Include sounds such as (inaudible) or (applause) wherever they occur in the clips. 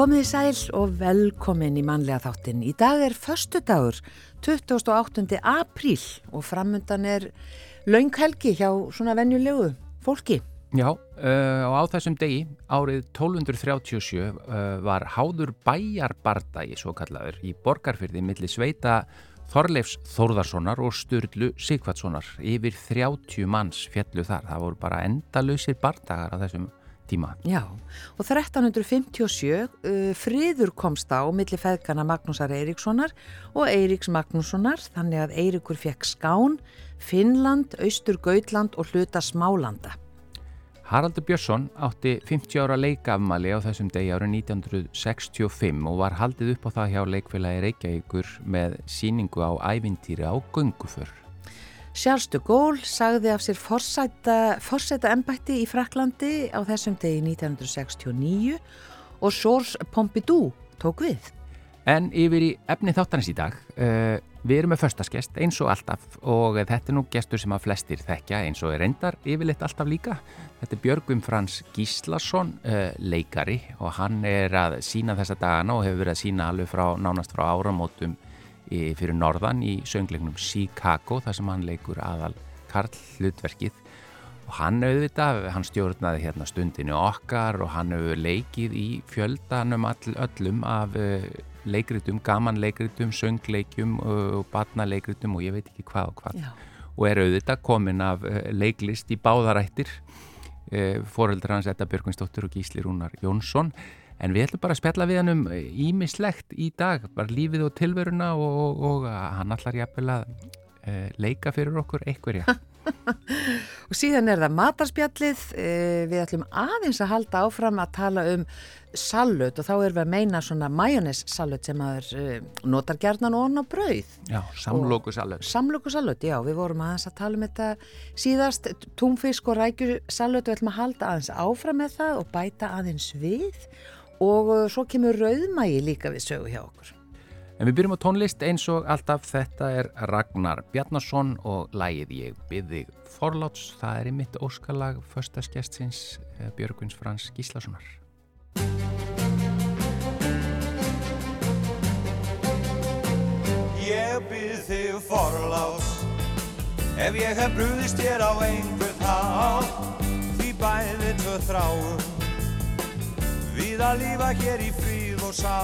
Komið í sæl og velkomin í manlega þáttin. Í dag er förstu dagur, 28. apríl og framundan er launghelgi hjá svona venjulegu fólki. Já, uh, og á þessum degi, árið 1237, uh, var háður bæjarbardagi, svo kallaður, í borgarfyrði millir sveita Þorleifs Þórðarssonar og Sturlu Sigvardssonar. Yfir 30 manns fjallu þar. Það voru bara endalausir bardagar á þessum tíma. Já, og 1357 uh, friður komst á millir feðgana Magnúsar Eiríkssonar og Eiríks Magnússonar, þannig að Eiríkur fekk Skán, Finnland, Austur Gautland og hluta Smálanda. Haraldur Björnsson átti 50 ára leikafmali á þessum degi árið 1965 og var haldið upp á það hjá leikfélagi Reykjavíkur með síningu á ævintýri á gönguför. De Gaulle sagði af sér forsæta ennbætti í Fraklandi á þessum degi 1969 og Georges Pompidou tók við. En yfir í efni þáttanins í dag, uh, við erum með förstaskest eins og alltaf og þetta er nú gestur sem að flestir þekkja eins og er reyndar yfirleitt alltaf líka. Þetta er Björgvim Frans Gíslason, uh, leikari og hann er að sína þessa dagana og hefur verið að sína alveg frá nánast frá áramótum fyrir norðan í söngleiknum Chicago þar sem hann leikur aðal Karl hlutverkið og hann auðvitað, hann stjórnaði hérna stundinu okkar og hann hefur leikið í fjöldanum all, öllum af uh, leikritum, gaman leikritum, söngleikjum og batnaleikritum og ég veit ekki hvað og hvað. Já. og er auðvitað komin af uh, leiklist í báðarættir foreldrar hans Edda Björgvinsdóttir og Gísli Rúnar Jónsson en við ætlum bara að spjalla við hann um ímislegt í dag, bara lífið og tilveruna og, og, og hann allar jafnvel að uh, leika fyrir okkur einhverja. (laughs) Og síðan er það matarspjallið, eh, við ætlum aðeins að halda áfram að tala um salut og þá erum við að meina svona majónis salut sem að er eh, notar gjarnan og á brauð. Já, samlokusalöð Samlokusalut, já, við vorum aðeins að tala um þetta síðast, túnfisk og rækjusalut og við ætlum að halda aðeins áfram með það og bæta aðeins við. og eh, svo kemur rauðmægi líka við sögu hjá okkur. En við byrjum á tónlist eins og alltaf þetta er Ragnar Bjarnason og lægið ég byggði forláts, það er í mitt óskalag förstaskestsins Björgvins Frans Gíslasonar. Ég byrð þig forlás Ef ég hef brúðist þér á einhvern hátt Því bæði tvö þráum Við að lífa hér í fríð og sá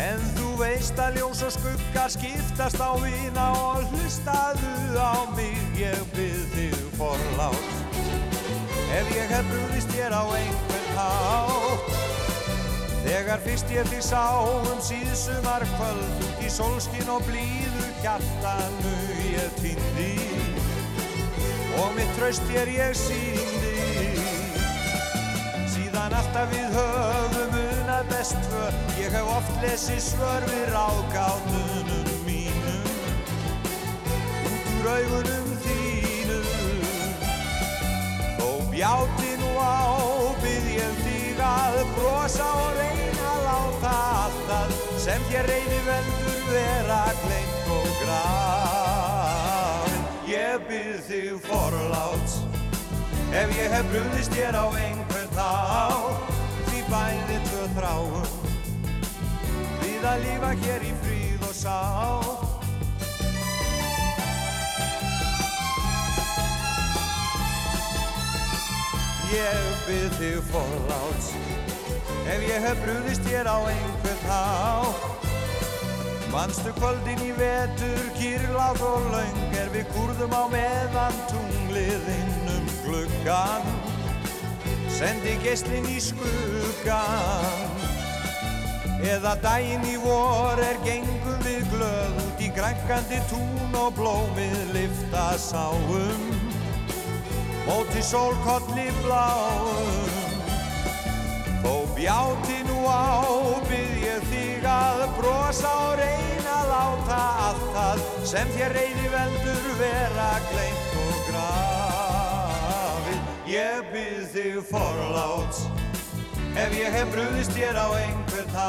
En þú veist að ljós og skuggar skiptast á vina Og hlustaðu á mig Ég byrð þig forlás Ef ég hef brúðist þér á einhvern hátt. Þegar fyrst ég því sá um síðsumar kvöld í sólskin og blíðu hjartanu ég týndi. Og mitt tröst þér ég síndi síðan alltaf við höfum unað best tvö. Ég hef oft lesið svör við ráðgátunum mínum út úr augunum þínum. Þó bjáti nú á byrð ég þig að brosa og reyna að láta allt það sem þér reyni veldur vera gleymt og grafin ég byrð þig forláts ef ég hef brúðist þér á einhvern þá því bæði tvö þráum við að lífa hér í fríð og sátt Ég byrð þig forláts Ef ég hef brúðist þér á einhvern há Manstu kvöldin í vetur, kýrlát og laung Er við kurðum á meðan tunglið innum gluggan Sendi gesslin í skuggan Eða daginn í vor er gengum við glöð Út í grænkandi tún og blómið lifta sáum móti sólkolli bláum. Þó bjáti nú á byrð ég þig að brosa og reyna láta allt það sem þér reyni veldur vera grafið Ég byrð þig forláts. Ef ég hef brúðist þér á einhvern þá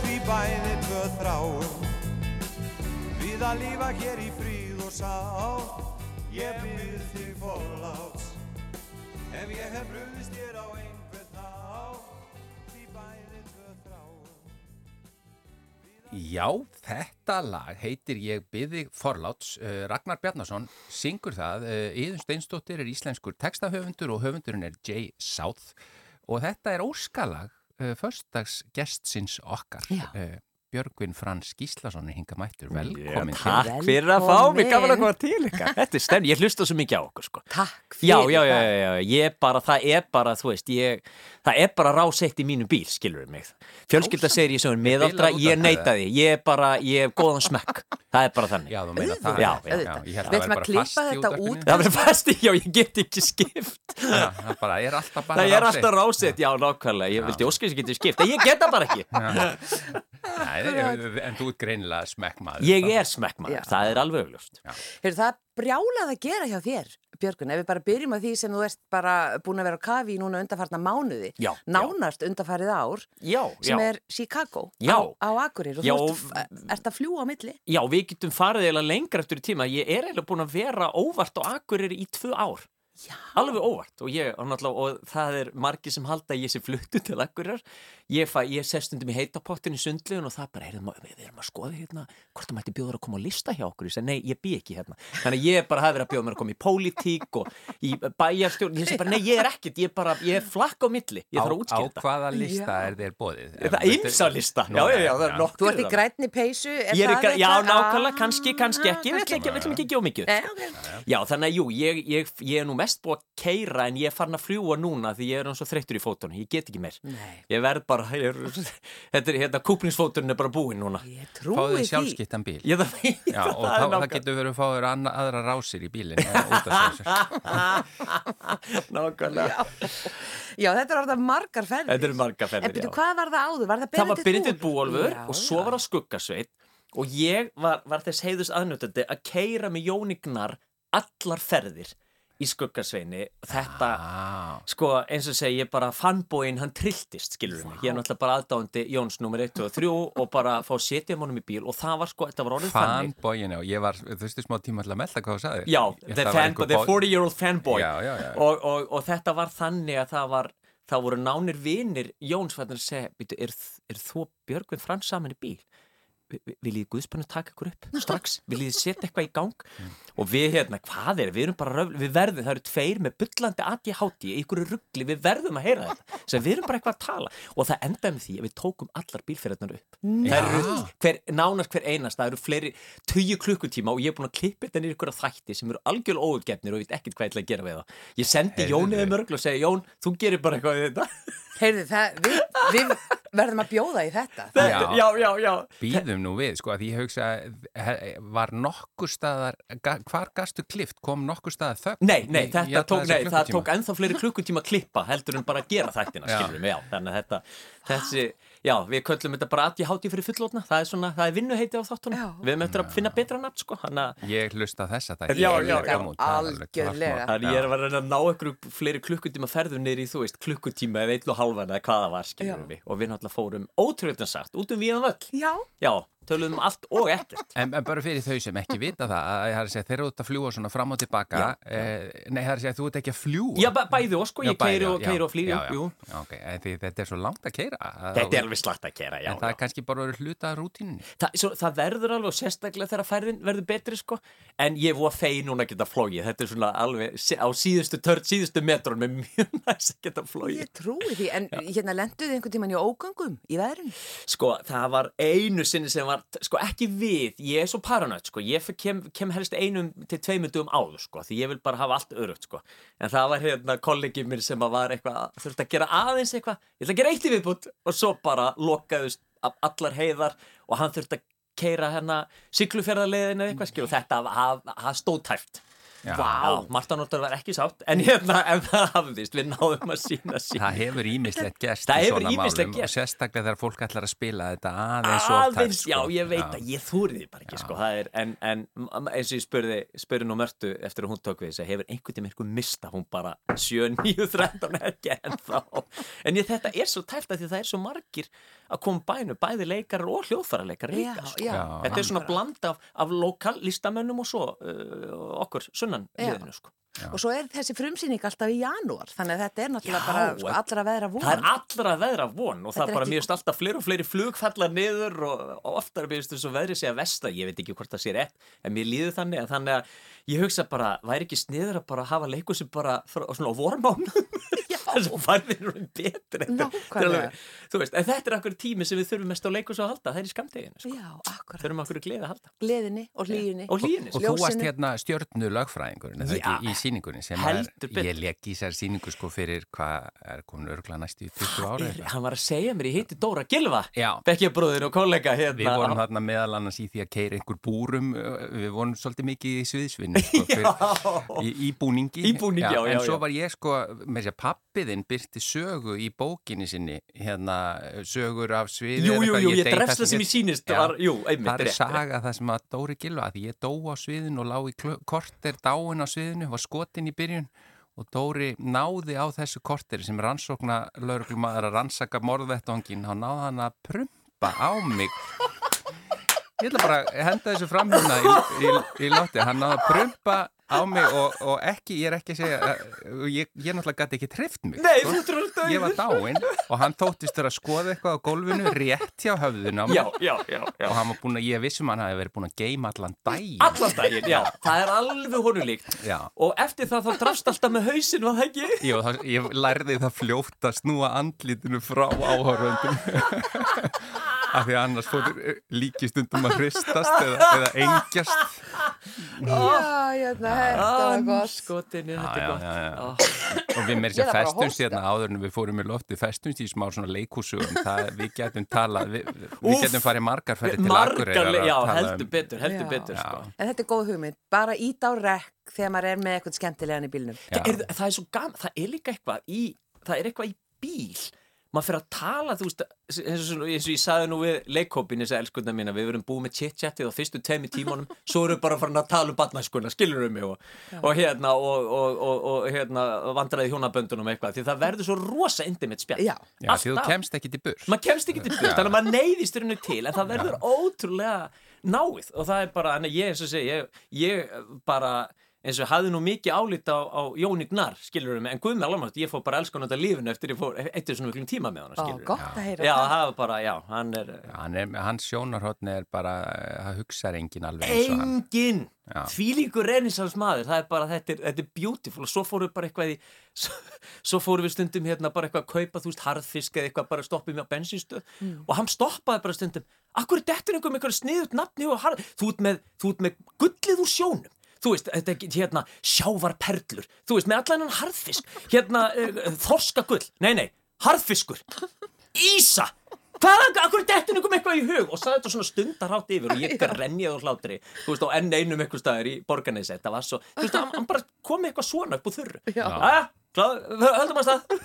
því bæði tvö þráum. Við að lífa hér í fríð og sátt. Ég byrð þig forláts. Ef ég hef brúðist þér á einhvern þá Já, þetta lag heitir Ég byði forláts. Uh, Ragnar Bjarnason syngur það. Íðun Steinstóttir er íslenskur textahöfundur og höfundurinn er Jay South og þetta er óskalag uh, förstags gestsins okkar. Uh, Björgvin Frans Gíslason er hinga mættur. Velkomin Já, Takk fyrir að fá mig, gaman að koma til ykkar. Þetta er stefn, ég hlusta svo mikið á okkur sko. Takk Já, fyrir já, já, það. já, já, ég bara, það er bara, þú veist, ég, það er bara ráseitt í mínu bíl, skilur við mig. Fjölskylda segir ég sem er út ég af neita því, ég er bara, ég hef góðan smekk, það er bara þannig. Já, þú meina það. Já, já, auðvitað. Ég held Við að ætlum það að væri bara klippa fast í þetta útvarpinu. út. Það verður fasti, já, ég get ekki skipt. Já, það bara er alltaf bara Það er ráseitt, já, nákvæmlega, ég vildi óskil sem getur skipt, en ég get það bara ekki. Nei, en þú ert greinilega smekkmaður. Ég er Já. smekkmaður, það er alveg augljóst. Heyrðu, það er brjálað að gera hjá þér, Björgun, ef við bara byrjum að því sem þú ert bara búin að vera á kafi í núna undarfarna mánuði, Já, já. nánast undarfarið ár, Já, sem já. er Chicago Já. á, á Akureyri og Já, þú ert, ert að fljúa á milli. Já, við getum farið eiginlega lengra eftir tíma. Ég er eiginlega búin að vera óvart á Akureyri í tvö ár. Já. Alveg óvart og, ég, og, og það er margir sem halda að ég sé fluttu til Akureyrar. Ég, fæ, ég sest stundum í heitapottin í sundlegun og það bara, heyrðum, við erum að skoða hérna hvort það mætti bjóður að koma að lista hjá okkur. Ég segi, nei, ég bý ekki hérna. Þannig ég bara hafi verið að bjóða mér að koma í pólitík og í bæjarstjórn. Ég segi bara, nei, ég er ekkit, ég er bara, ég er flakk á milli. Ég þarf að á, á hvaða lista Já. er þér bóðið? Það er ymsa lista. Já, já, já, það er nokkur. Þú ert í grænni peysu, er er já, nákvæmlega, Ah, kannski, kannski ekki, við ætlum ekki, við ætlum ekki að gefa mikið. Nei, sko. ok. Já, þannig ég er en er er er, þetta er, hérna, kúplingsfóturinn er bara búinn núna. ég Fáðu trúi þið því. sjálfskiptan bíl. Ég (laughs) það Já, og þá, það getur verið að fá þér aðra rásir í bílinn. út af þessu. (laughs) Nákvæmlega. Já, þetta er orðað margar ferðir. Þetta eru marga En ferðir, byrju, já. hvað var það áður? Var það Það var Benedikt Benedikt Búolfur Já, og svo já. var það Skuggasveit og ég var, var þess heiðus aðnjóttandi að keira með Jónignar allar ferðir í Skuggasveini. Þetta... Ah, Sko eins og segi ég bara fanbóin hann trilltist skilur mig, ég er náttúrulega bara aðdándi Jóns nummer 1 og 3 og bara fá setja honum í bíl og það var sko, þetta var orðið þannig fanboyin, já. Ég var, þú veistu, smá tíma til að melda hvað þú sagðir. Já, the, held að það var fan, einhver the bó- 40 year old fanboy Já, já, já. og, og, og þetta var þannig að það var það voru nánir vinir Jóns fannir að segja, "Bíddu, er, er þú Björgvin Frans saman í bíl? Vi- vi- Viljið Guðspannu taka ykkur upp strax? Viljið setja eitthvað í gang? (laughs) Og við hérna, hvað er, við erum bara röfl, við verðum, það eru tveir með bullandi ADHD í ykkur ruggli, við verðum að heyra þetta (laughs) sem við erum bara eitthvað að tala. Og það endaði með því að við tókum allar bílferðarnar upp. Það eru hver, nánast hver einast það eru fleiri tíu klukkutíma og ég er búin að klippa þetta niður ykkur að þætti sem eru algjörlega óutgefnir og ég veit ekkert hvað ég ætla að gera við það ég sendi Heyrðu. Jóniði mörglu og segi Jón, þú gerir bara eitthvað við þetta. Heyrðu, það, við, við verðum að bjóða í þetta. Þetta- já, já, já Býðum nú við, sko, að ég hugsa var nokkur staðar hvar gastu klift, kom nokkur staðar þögn? Nei, nei, í- þetta tók, nei, það tók ennþá fleiri klukkutíma klippa heldur en bara að gera þættina, Já. skilur við, já, þannig að þetta, þessi, já, við köllum þetta bara að ég háti fyrir fullotna, það er svona, það er vinnuheiti á þáttunum, Já. við erum eftir að finna betra nafn, sko, hann að, Ég hlusta á þessa þetta Já, já, já, algjörlega. þannig ég er að reyna að ná einhverju fleiri klukkutíma ferður niður í, þú veist, klukkutíma eða einn og halvan eða hvað það var, skilur Já. við, og við náttúrulega fórum ótrúlega sagt, út um víðan völl, Já, já, töluðum um allt og ekkert. En, en bara fyrir þau sem ekki vita það að ég har að segja, þeir eru út að fljúa svona fram og tilbaka. Já, eh, nei, það er að segja, þú ert ekki að fljúa Já, bæ, bæði og sko, Já, ég keiri og, já, og flýg, já, já, jú, já, ok, en því, þetta er svo langt að keira þetta er alveg slagt að kera, já, en það já. er kannski bara verið hluta af rútínunni Þa, svo, það verður alveg og sérstaklega þegar færðin verður betri sko. En ég voru að fei núna að geta flóið þetta er svona alveg á síðustu törn, síðustu metrun með mjög (laughs) næst að geta flóið ég trúi því. En hérna lenduðu einhvern tíman í ógangum í veðrun? sko var sko ekki við, ég er svo paranoid sko ég kem, kem helst einum til tveimur dugum áður sko því ég vil bara hafa allt örugt sko. En það var hérna kollegi mér sem að var eitthvað þurfti að gera aðeins eitthvað ég ætla að gera eitt í viðbútt og svo bara lokaðust allar heiðar og hann þurfti að keira hérna sigluferðarleiðin eða eitthvað skil og þetta það- það Já. Já, Marta Nortar var ekki sátt en hérna, en það hafðist, við náðum að sína sín Það hefur ímislegt Það í hefur svona málum gerst. og sérstaklega þegar fólk ætlar að spila þetta aðeins og aðeins, tæft, já, sko. ég veit að ég þúrið því bara ekki, sko, það er, en, en eins og ég spurði, spurði nú Mörtu eftir að hún tók við þess að hefur einhvern tíma eitthvað mista, hún bara 7, 9, 13 ekki ennþá, en ég, þetta er svo tæft að því það er svo margir að koma bænu, bæði leikarar og hljóðfærarleikar líka, sko. Þetta er svona bland af, af lokal listamönnum og svo uh, okkur sunnan liðinu, sko. og svo er þessi frumsýning alltaf í janúar þannig að þetta er náttúrulega Já, bara sko, allra veðra von. Það er allra veðra von og Þetta það er bara ekki- mjög stalt að fleiri og fleiri flug falla niður og, og oftar er mjög svo veðri sé að vesta, ég veit ekki hvort það sé rétt en mér líður þannig að þannig að ég hugsa bara, væri ekki sniður að bara hafa leikur sem bara frá, svona á vormánu (laughs) þess að farðin eru betur þú veist, en þetta er akkur tími sem við þurfum mest á leikus að halda, það er í skamteginu sko. Já, akkurat, þurfum akkur gleði að halda. Gleðinni og hlýjunni. Og hlýjunni Og þú varst hérna stjörnu lögfræðingurinn, eða Já, ekki, í síningunni sem heldur er, betur. ég legg í sér síningu sko fyrir hvað er komin örgla næstu í 20 ára Er- hann var að segja mér, ég hitti Dóra Gilva Já. bekkjabróðin og kollega hérna. Við vorum þarna meðal annars í því að keira einhver búrum, við vorum svolítið mikið í sviðsvinni sko, (laughs) fyrir, í, í búningi. Já, já, En svo já. var ég sko, með sér pappiðinn byrti sögu í bókinni sinni, hérna sögur af sviði. Jú, jú, jú, ég dey drefst það sem ég sýnist Já. var, jú, einmitt, Það er rétt, rétt. saga það sem að Dóri Gilva, að ég dó á sviðinu og lá í korter dáin á sviðinu, var skotin í byrjun og Dóri náði á þessu korteri sem rannsókna lauruglumadur að rannsaka morðvettongin, þá náði hann að prumpa á mig Ég ætla bara að henda þessu fram hérna í, í, í lotti. Hann náði að prumpa á mig og, og ekki, ég er ekki að segja, uh, ég, ég náttúrulega gæti ekki trift mig. Nei, þú trúir það Ég var dáinn og hann tóttist þér að skoða eitthvað á gólfinu rétt hjá höfðun á mig. Já, já, já, já. Og hann var búin að, ég vissum hann hafi verið búin að geima allan daginn. Allan daginn, já, það er alveg honulíkt Já. Og eftir það þá drafst alltaf með hausin var það ekki? Jú, það, ég lærði það fljótt að snúa andlítinu frá áhörvöndum. Af því að annars fór líkistundum að hristast eða, eða engjast. Já, hérna, þetta var gott. Skotinu, þetta Já, er já, gott. já, já. Ó, Og við er bara að festumst hérna áður en við fórum í lofti festumst í smá svona leikúsugum (laughs) við getum talað við, við getum farið margar ferði til Margar, Akureyrar le- að já, tala um- heldur betur, heldur Já. betur Já. sko. En þetta er góð hugmynd, bara ít á rekk þegar maður er með eitthvað skemmtilegan í bílnum. Já. það, er, það er svo gaman, það er líka eitthvað í, það er eitthvað í bíl maður fyrir að tala, þú veist eins og, eins og ég saði nú við leikkópin þess að elskundna mína, við verum búið með chit-chatið á fyrstu tveimi tímanum, (laughs) svo erum við bara farin að tala um batnæskuna, skilur um mig og, og hérna, og, og, og, og hérna vandræði hjónaböndunum eitthvað, því það verður svo rosa intimate spjall. Já. Já, því þú kemst ekki til burs maður kemst ekki til burt, þannig að maður neyðist rauninu til en það verður ótrúlega náið og það er bara, að ég eins og segi ég, ég bara eins og hafði nú mikið álít á, á Jóni Gnar skilur mig, en guð með alveg ég fór bara elskan þetta lífinu eftir ég fór eittir svona miklum tíma með hann Ó, skilur gott að heyra já, það. það var bara, já, hann er Hann er, hans sjónarhóttni er bara það hugsaður engin alveg eins og hann. Engin Já. því líkur reynisans maður það er bara, þetta er, þetta er beautiful. Og svo fórum við bara eitthvað í (laughs) svo, svo fórum við stundum hérna bara eitthvað að kaupa þú veist harðfisk eða eitthvað bara stoppið með á bensinstöð. Mm. og hann stoppaði bara stundum. Akkur er dettur einhver með eitthvað sniðut nafni og harð þú ert með, þú ert með gullið úr sjónum þú veist, þetta er hérna sjávarperlur, þú veist, með allan hann harðfisk. Hérna, uh, þorskagull. Nei, nei, harðfiskur. Ísa! Hvaðan, akkur dettur einhverjum eitthvað í hug? Og sagði þetta svona stundarhátt yfir og ég grenjaði á hlátri. Þú veist, á enn einum eitthvað staðar í borgarnesi. Þetta var svo, þú veist, hann, hann bara kom með eitthvað svona upp úr þurru. Klá- höldum að stað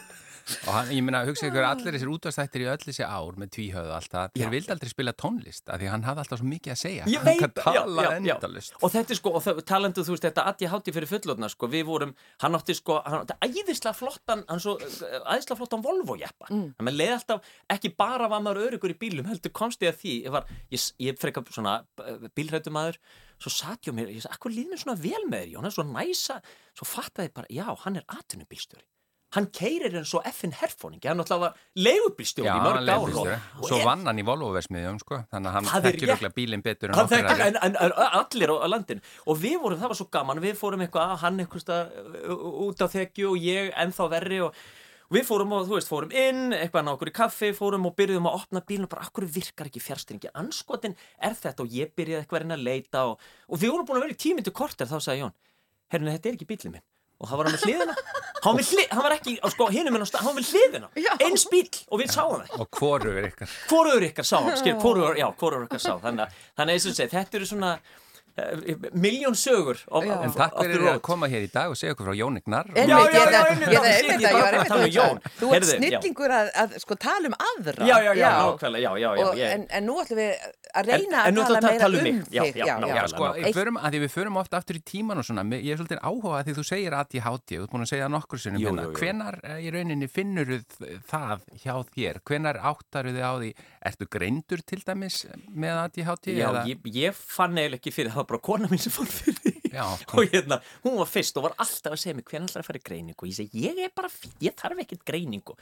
Og hann, ég meina, hugsa ykkur allir þessir útastættir í öll þessi ár með tvíhöðu alltaf, þeir vildi aldrei spila tónlist af því hann hafði alltaf svo mikið að segja. Ég hann veit, kann tala endalust og þetta er sko, og talandu þú veist þetta að ég hátti fyrir fullotna sko, við vorum hann átti sko, hann átti æðislega flottan hann svo, eh, æðislega flottan Volvo jeppa mm. hann með leið alltaf, ekki bara var maður örugur í bílum, heldur komst ég að því ég var, ég, ég frekar svona bílrættumæður, svo satt ég á mér ég sagði, akkur líð mér svona vel með þér, Jón hann er svo næsa, svo fattaði ég bara, já, hann er atvinnubílstjóri hann keirir en svo effin herfóningi, hann náttúrulega var leigubílstjóri Já, í mörg ár og, og Svo vann hann í Volvo-versmiðjum sko, þannig að hann þekkir örugglega bílinn betur en okkur aðrir. en, en, en allir á, á landinu. Og við vorum, það var svo gaman, við fórum eitthvað hann eitthvað stað, út á þekju og ég ennþá verri og, og við fórum og þú veist, fórum inn, eitthvað ná okkur í kaffi fórum og byrjuðum að opna bílun og bara, akkur virkar ekki fjárstringi, anskotin er þetta? Og ég byrjaði eitthvað að reyna að leita og, og við vorum búin að vera í tímyndu korter þá sagði Jón, herrinu þetta er ekki bílinn minn og það var hann með hliðina. Hann var, með hlið, hann var ekki, sko, hinum minn á stað, hann var með hliðina. Eins bíl og við sáum það. Og hvorugur ykkar. hvoruður ykkar sá, skil, hvoruður, já, hvoruður ykkar sá. Þannig að, þannig að eins og segi, þetta eru svona miljón sögur of. En takk fyrir að koma hér í dag og segja okkur frá Jóni Gnar. Einmitt, Já, já, ég ég að ég ég var að einmitt um að hugsa, Jón. Þú ert snillingur að, að sko tala um aðra já, já, já, nákvæmlega, já, já, já, Og, ég, en, en nú ætlum við að reyna en að tala að meira um um þig já, Já, nákvæmlega. sko, Eitt- förum, að því við förum ofta aftur í tíman og svona, ég er svolítið áhuga að því þú segir ADHD, þú ert búin að segja nokkur sinnum hérna, hvenar eh, í rauninni finnur það hjá þér, hvenar áttar þið á því, ertu greindur til dæmis með ADHD? já, eða? ég, ég fann eiginlega ekki fyrir það var bara kona mín sem fann fyrir Já. (laughs) og hérna, hún var fyrst og var alltaf að segja mig hvernig ætlar að fara í greiningu? Og ég segi, ég er bara fín, ég þarf ekkert greiningu.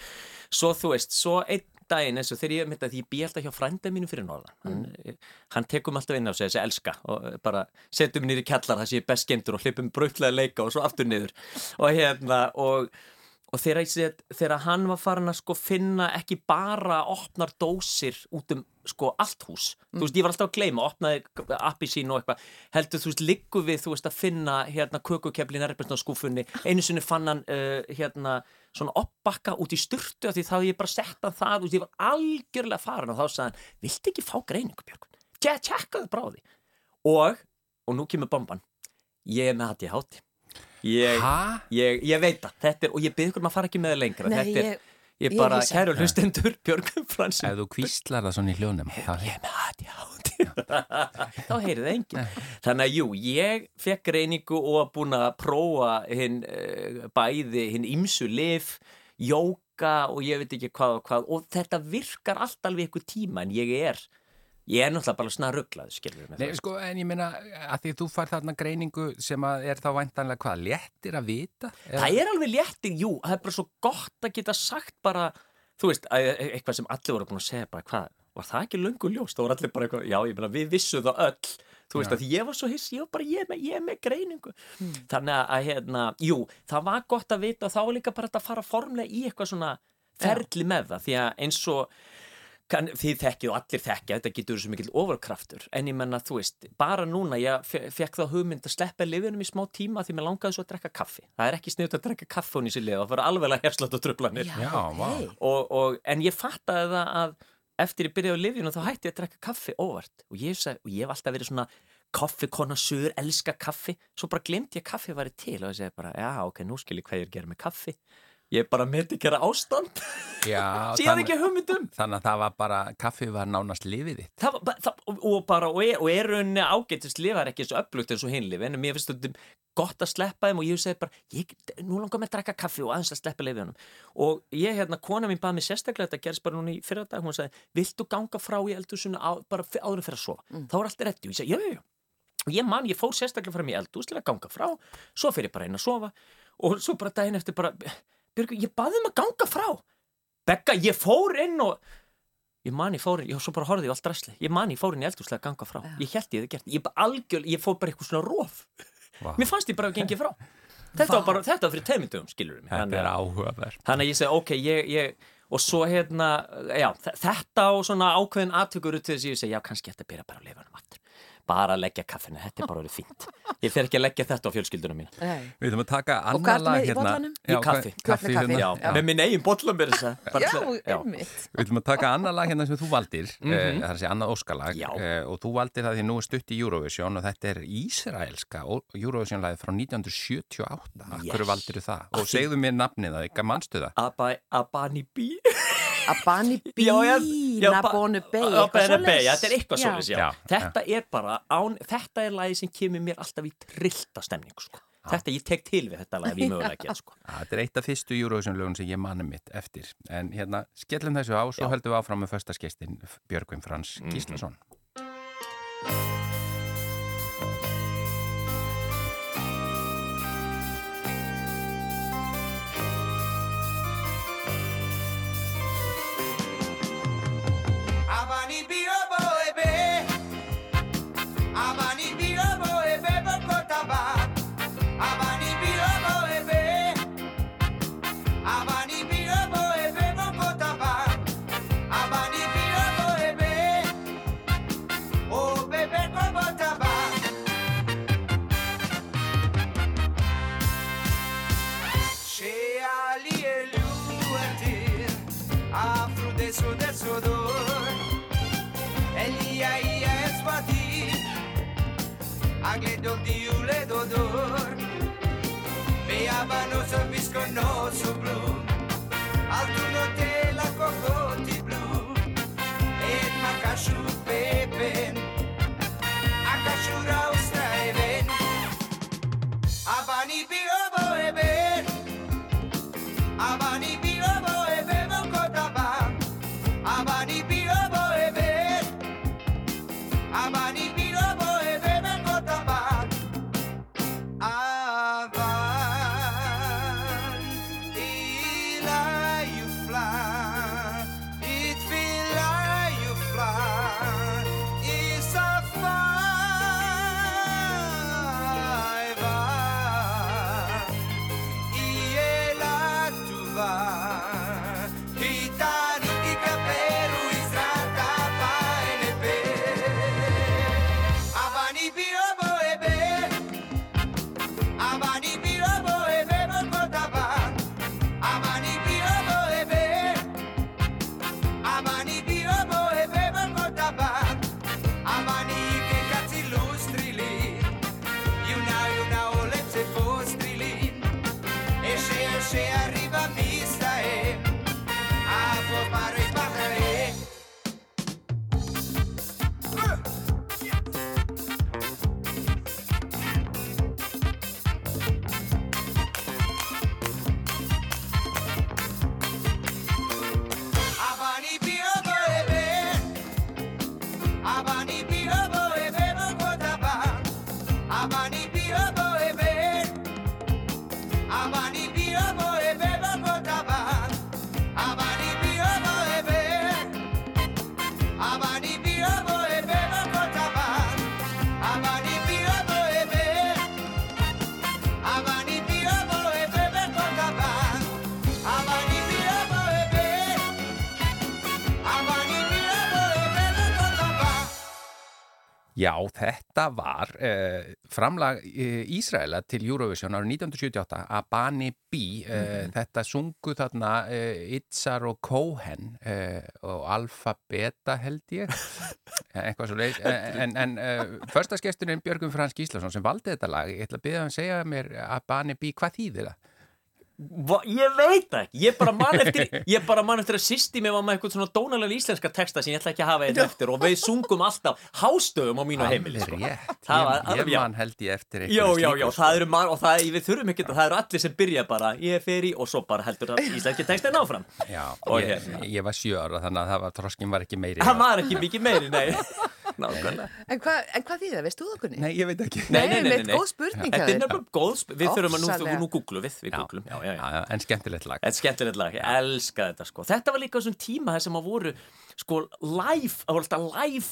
Svo þú veist, svo einn daginn eins og þegar ég myndi að ég bý alltaf hjá frænda mínu fyrir norðan. Hann, hann tekum alltaf inn á sig þessi elska og bara setjum í kjallar það sé ég best skemmtur og hlipum bröðlega leika og svo aftur niður. Og hérna og Og þegar, þegar hann var farin að sko finna ekki bara opnar dósir út um sko allt hús. Mm. þú veist, ég var alltaf að gleyma, opnaði appi sín og eitthvað, heldur þú veist, liggu við þú veist að finna hérna kökukefli nærmest á skúfunni, einu sinni fann hann uh, hérna svona oppbakka út í styrtu því þá hef ég bara sett hann það og ég var algjörlega farin og þá sagði hann, viltu ekki fá greiningu Björgun? Tjekkaðu bráði og, og nú kemur bomban. Ég er með hætti hátti Ég, ég, ég veit það, þetta er, og ég ykkur maður að fara ekki með lengra. Nei, þetta er, ég- ég ég bara, vissi kæru hlustendur Björgum Fransson Ef þú kvíslar það svona í hljónum ég er með ADHD. Þá heyrið það enginn. Þannig að jú, ég fekk reyningu og var búin að prófa hinn uh, bæði, hinn ymsu lif jóka og ég veit ekki hvað og hvað. Og þetta virkar allt alveg ykkur tíma en ég er ég er náttúrulega bara snar rugglað skilur við Nei, sko, en ég meina að því þú fær þarna greiningu sem að er þá væntanlega hvað, léttir að vita? Það er alveg léttir, jú, það er bara svo gott að geta sagt bara, þú veist, e- eitthvað sem allir voru búin að segja bara, hvað, var það ekki löngu ljós? Það voru allir bara eitthvað, já, ég meina, við vissum það öll, þú veist, Já. að ég var svo hiss, ég var bara, ég er með, ég er með greiningu. Þannig að, hérna, jú, það var gott að vita þá líka bara þetta að fara formlega í eitthvað svona ferli með það, því að eins og, kann, þið þekkið og allir þekkja, þetta getur svo mikill overkraftur, en ég menna, þú veist, bara núna, ég fe- fekk þá hugmynd að sleppa lifinum í smá tíma því mér langaði svo að drekka kaffi. Það er ekki sniðut að drekka kaffi hún í sér liða, það fyrir alveg að hefslátt og tröflanir. En ég fattaði það að eftir ég byrjaði á lifinu þá hætti ég að drekka kaffi óvart. Og ég, sag, og ég hef alltaf verið svona kaffikonasur, elska kaffi. Svo bara glemdi ég að kaffi væri til og ég segi bara, já ok, nú skil ég hvað ég er að gera með kaffi ég bara með ekki að ástand. Já, (laughs) síðan ekki hugmyndum Þannig að það var bara, kaffi var nánast lifið þitt. það, var það, og, bara, og er, og er rauninni ágættist lifar ekki eins og upplugt eins og hinlif en mér finnst þetta gott að sleppa þeim og ég segi bara, ég, nú langar mig að drekka kaffi og aðeins að sleppa lifinum og ég, hérna, kona mín baði mig sérstaklega þetta gerist bara núna í fyrra dag, hún sagði viltu ganga frá í eldhúsinu á, bara fyr- áður en fyrir að sofa, þá er allt rétti og ég segi, já, já, já. Og ég man, ég fór sérstaklega fram í eldhús til að ganga frá svo fyrir bara inn að sofa og svo bara daginn eftir bara Björgu, ég baði um að ganga frá. Begga, ég fór inn og ég man ég fór inn, ég svo bara horfði ég allt drasli. Ég man ég fór inn í eldhúslega að ganga frá. Ég held ég hefði gert, ég, bara algjör, ég fór bara eitthvað svona róf Vá. mér fannst ég bara að gengi frá. (laughs) Þetta var bara, þetta var fyrir teimindugum, skilur mig. Þetta er áhugaverð. Þannig að ég segi, ok, ég, ég og svo hérna, já, þetta og svona ákveðin aðtökur út til þess að ég segi, já, kannski þetta byrja bara að lifa um aftur bara að leggja kaffinu, þetta er bara verið fínt ég fer ekki að leggja þetta á fjölskyldunum mína Nei. Við ætlum að taka annar lag hérna. Í kaffi. kaffi með kaffi? hérna. já, Já. með minn eigin bollan mér þess að. Við ætlum að taka annar lag hérna sem þú valdir, mm Mhm. það er að segja annað óskalag uh, og þú valdir það því nú er stutt í Eurovision og þetta er Ísraelska Eurovision-lagið frá 1978. Akkur Yes. valdir það? Og segðu mér nafnið það, ekki mannstu það? Aba- Abani B Abani B, (laughs) Já, já, já, ba- Nabonu B Abani B, já, þetta er eitthvað. Já, Þetta er bara, án, þetta er lagi sem kemur mér alltaf í trillta stemningu, sko. Þetta, ég tek til við þetta lag, við (laughs) mögulega ekki, sko. Ja, þetta er eitt af fyrstu Eurovision-lögun sem ég manni mitt eftir. En hérna, skellum þessu á, svo Já. höldum við áfram með föstaskestin Björgvin Frans Mhm. Gíslason. Abani gledoti ule dodor Pe aba nu să visconosul blum þetta var uh, framlag uh, Ísraela til Eurovision árið 1978 Abani B uh, þetta sungu þarna uh, Itzar og Cohen uh, og Alfa Beta held ég. (laughs) Eitthvað svo leið en, en uh, första skesturinn Björgum Frans Gíslason sem valdi þetta lag ég ætla að byrja að segja mér Abani B, hvað þýðir það? Ég veit það ekki, ég bara man eftir ég bara man eftir að sýsti mig var með eitthvað svona dónalega íslenska texta sem ég ætla ekki að hafa eitthvað eftir og við sungum alltaf hástöfum á mínu heimili sko. Það ég, var- ég já. man held ég eftir Já, já, já, það eru mann og það, við þurfum ekki það eru allir sem byrja bara, ég fer í og svo bara heldur að íslenski textin áfram. Já, ég, hérna. ég var sjö ára þannig að það var, þroskin var ekki meiri Það var ekki mikið meiri, nei (laughs) Nákvæmlega. En, hva, en hvað þýðir það? Veist þú það kunni? Nei, ég veit ekki. Nei, nei, nei, nei, góð spurning Þetta er nefnilega góð, sp- við þurfum að nú, nú googlum við, við googlum, já, já, já. já, en skemmtilegt lag. Þetta er skemmtilegt lag, ég elska þetta sko. Þetta var líka þessum tíma þessum að voru sko live, það voru alltaf live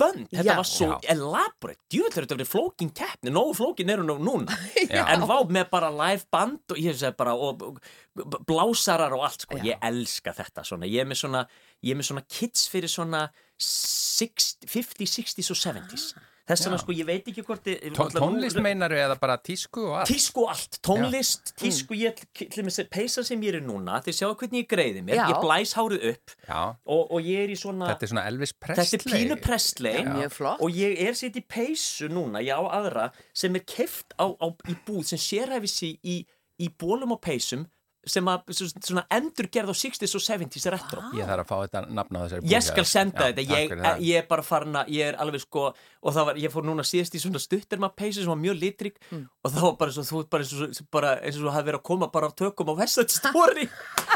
bönd, þetta Já. var svo Já. elaborate, er þetta verið flókin keppni, nógu flókin eru nú núna. (laughs) Já. en vá með bara live band og ég segi bara, og, og blásarar og allt sko, Já. ég elska þetta svona, ég er með svona ég er með svona kids fyrir svona 60, 50, 60s og 70s þess vegna Já. sko, ég veit ekki hvort þið- Tó, náttúrulega nú- Tónlist meinaru eða bara tísku og allt? Tísku og allt, tónlist, tísku, ég, til með peysa sem ég er í núna, þið sjáu hvernig ég greiði mér, Já. ég blæs hárið upp Já, og, og ég er í svona, þetta er svona Elvis þetta Presley. Er pínu presslei Já. Og ég er sitt í peysu núna, ég á aðra, sem er keft á, á, í búð sem sérhæfi sig í, í bólum og peysum sem að svo- svona endurgerð á 60s og 70s retro. Ég þarf að fá þetta nafn á þessari búð Ég skal senda Já, þetta, ég, það. ég er bara farin að, ég er alveg sko, og það var, ég fór núna síðast í svona stutterma peysu sem var mjög litrík og það var bara svo, þú veist bara eins og, svo- bara, eins og þú hafði verið að koma bara af tökum á (laughs) Story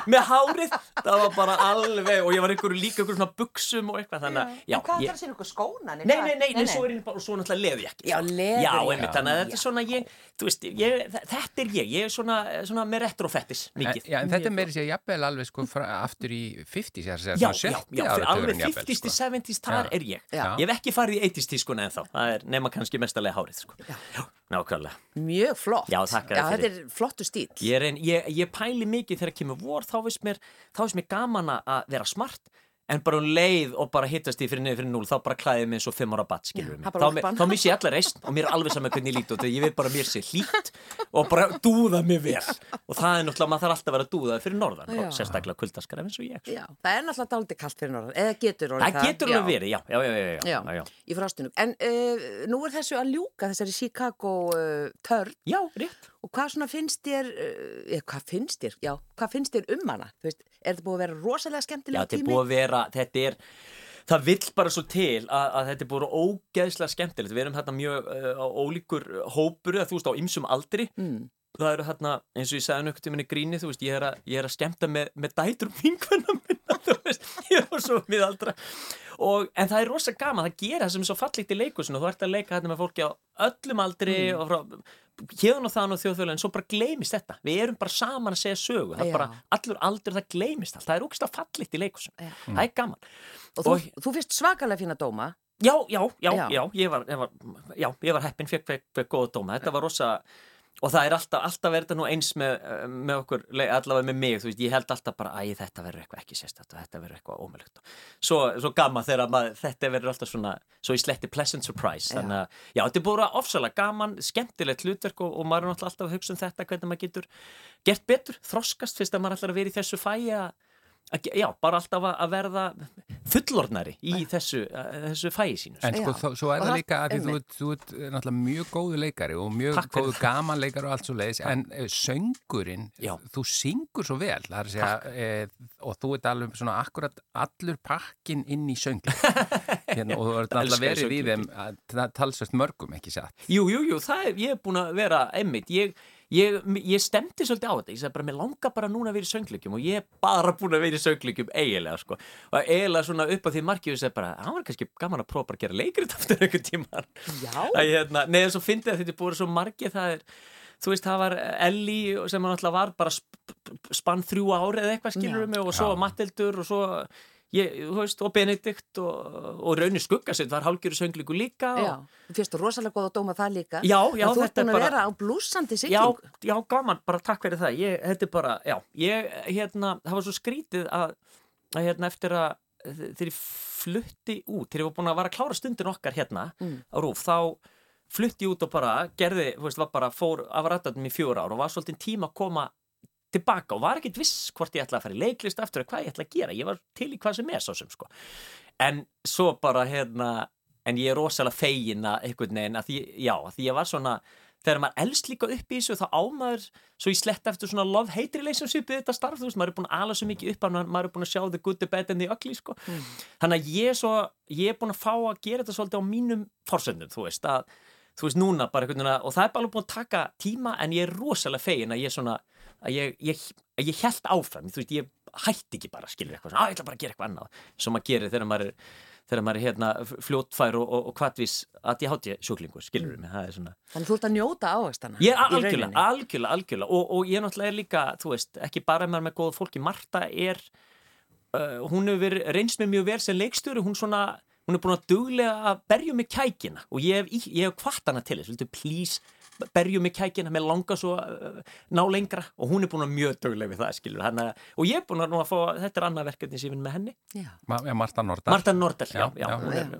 með hárið, það var bara alveg, og ég var einhverju líka einhverju svona buksum og eitthvað, þannig að, já, En hvað ég, þarf að sína ykkur skóna? Nei, nei, nei, nei, svo er ég bara, svo náttúrulega er ég, þú veist, En, mikið já, en þetta er meiri sér jafnvel alveg sko fra, aftur í 50s, ég er að segja 70 já, fyrir alveg áratugurinn jafnvel, 50s til sko. 70s, þar Já. er ég Já. Ég hef ekki farið í 80s tískuna ennþá Það er nema kannski mestarlega hárið sko. Já, nákvæmlega Mjög flott. Já, þetta er flottu stíl. Ég, er ein, ég, ég pæli mikið þegar kemur vor þá veist mér, þá veist mér gaman að vera smart en bara um leið og bara hittast í fyrir niður fyrir núl þá bara klæðið mig eins og fimm ára batt skilur Já, mig. það þá, þá missi ég allar reist og mér er alveg saman hvernig ég líti út ég vil bara mér sé hlýtt og bara dúða mig vel. Og það er náttúrulega, maður þarf alltaf að vera dúðað fyrir norðan Já. og sérstaklega kuldaskaraf eins og ég Já, það er náttúrulega dálítið kallt fyrir norðan, eða getur orðið það getur alveg verið, já, já, já, já, já, Já, já, já. í frostinu. En uh, nú er þessu að ljúka þessari Chicago uh, törn. Já rétt. Og hvað svona finnst þér, uh, hvað finnst þér, já, hvað finnst þér um hana? Þú veist, er þetta búið að vera rosalega Já, skemmtilega þetta er tími? búið að vera, þetta er það vill bara svo til að, að þetta er búið ógeðslega skemmtilegt við erum hérna mjög uh, ólíkur hópur þú veist á ymsum aldri Mm. Það eru hérna, eins og ég sagði um henni gríni, þú veist, ég er að, ég er að skemmta með, með dætur vinkvenna minna, (laughs) þú veist, ég er svo miðaldra og, en það er rosa gaman, það gera er svo fallikt í leikusinu þú ert að leika þetta með fólki á öllum aldri Mm. og frá hérn og þann og þjóðfjölu en svo bara gleymist þetta við erum bara saman að segja sögu það er bara allur aldur, það gleymist allt það er ógst að fallikt í leikusinu, Já. það er gaman Og þú, Og- þú fyrst svakalega fína dóma. Já, já, já, Já. já, ég var, var, var heppin, fekk, fekk, fekk góða dóma, þetta var rosa, og það er alltaf, alltaf verið þetta nú eins með, með okkur, allavega með mig, þú veist, ég held alltaf bara, æ, þetta verður eitthvað ekki sérstætt og þetta verður eitthvað ómölugt. Svo, svo gaman þegar maður, þetta verður alltaf svona, svo í sletti pleasant surprise, Já. þannig að, já, þetta er búin ofsalega gaman, skemmtilegt hlutverk og, og maður er alltaf að hugsa um þetta, hvernig maður getur gert betur, þroskast, fyrst að maður að vera í þessu að, að ge- já, bara alltaf að verða fullornari í þessu, að, þessu fæi sínu. En sko, þá, svo er það líka að því þú, ert- þú ert eh, náttúrulega mjög góðu leikari og mjög Takk góðu gaman leikari og allt svo leiðis, en eh, söngurinn, Já. þú syngur svo vel, það er að segja, e, og þú ert alveg svona akkurat allur pakkin inn í söngli. (laughs) hérna, og þú ert náttúrulega verið í þeim að það talsvert mörgum, ekki satt. Jú, jú, jú, það er, ég er búin að vera einmitt, ég, ég, ég stemdi svolítið á þetta, ég sagði bara, mér langar bara núna að vera í söngleikjum og ég er bara búin að vera í söngleikjum eiginlega, sko, og eiginlega svona upp á því markið og sagði bara, það var kannski gaman að prófa bara að gera leikrit (laughs) aftur Já. að hérna, neða svo fyndið að þetta er búin svo margið, það er þú veist, það var Ellie sem hann alltaf var bara sp sp spann þrjú ári eða eitthvað skilur Já. mig og svo Já. Mattildur og svo ég, þú veist, og Benedikt og, og Raunir Skuggasett var hálgjöru sönglíku líka og, Já, þú fyrst rosalega góð að dóma það líka. Já, já, Og þú ert þetta er búin að bara- vera á blúsandi Já, siglingu. já, gaman, bara takk fyrir það ég, þetta er bara, já, ég, hérna það var svo skrítið að, að hérna, eftir að þegar ég flutti út, þegar ég var búin að vara að klára stundin okkar hérna Mm. á Rúf, þá flutti ég út og bara gerði, þú veist, var bara fór af rættatum í fjóra ár og var svolítið tíma að koma tilbaka og var ekkit viss hvort ég ætla að fara í leiklist aftur eða hvað ég ætla að gera, ég var til í hvað sem er svo sem sko, en svo bara hérna, en ég er rosalega fegin að einhvern veginn, að því, já, að því ég var svona þegar maður elst líka upp í þessu þá ámaður svo í slett eftir svona love-hate relationship við þetta starf, þú veist, maður er búin að ala svo mikið upp að maður er búin að sjá the good, the bad and the ugly sko. þannig að ég svo ég er búin að fá að gera þetta svolítið á mínum forsöndum, þú veist, að þú veist, núna bara einhvern veginn að, og það er bara alveg búin að taka tíma en ég er rosalega fegin að ég svona að ég, ég, að ég held áfram þú veist, ég hætti ekki bara, skilur eitthvað svona, að ég ætla bara að gera eitthvað annað, sem maður gerir þegar maður er þegar maður er hérna fljótfær og, og, og kvartvis að ég hátti sjúklingur, skilur mig, það er svona Þannig þú ert að njóta ávegstana. Ég er algjörlega, algjörlega, algjörlega. Og, og ég náttúrulega er líka, þú veist, ekki bara með með góða fólki, Marta er uh, hún hefur reynst með mjög vel sem leikstjóri, hún svona hún er búin að duglega að berja mig kækina. Og ég hef, hef kvart hana til þess, viltu please berju mig kækina, mér langar svo uh, ná lengra og hún er búin að mjög duglega við það, skilur, hann og ég er búin að nú að fá, þetta er annað verkefni sem ég vinn með henni, Já. Ma ja, Marta Nordal. Marta Nordal, já, Já, já, já. er,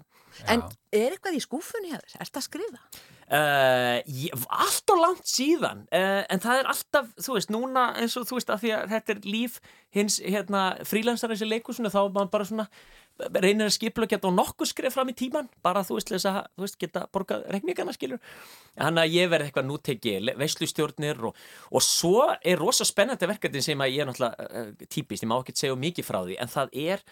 En er eitthvað í skúfunni þér? Ertu að skrifa? Uh, ég, allt og langt síðan uh, en það er alltaf, þú veist, núna eins og þú veist, að því að þetta er líf hins, hérna, frílansarins í leikusinu þá er maður bara svona, reynir að skipla geta og nokkuð skrif fram í tíman bara þú veist, þess að, þú veist, geta borgað reikningana skilur, þannig að ég verði eitthvað nú tekið veislustjórnir og, og svo er rosa spennandi verkefni sem að ég er náttúrulega uh, típist, ég má ekki segja mikið frá því, en það er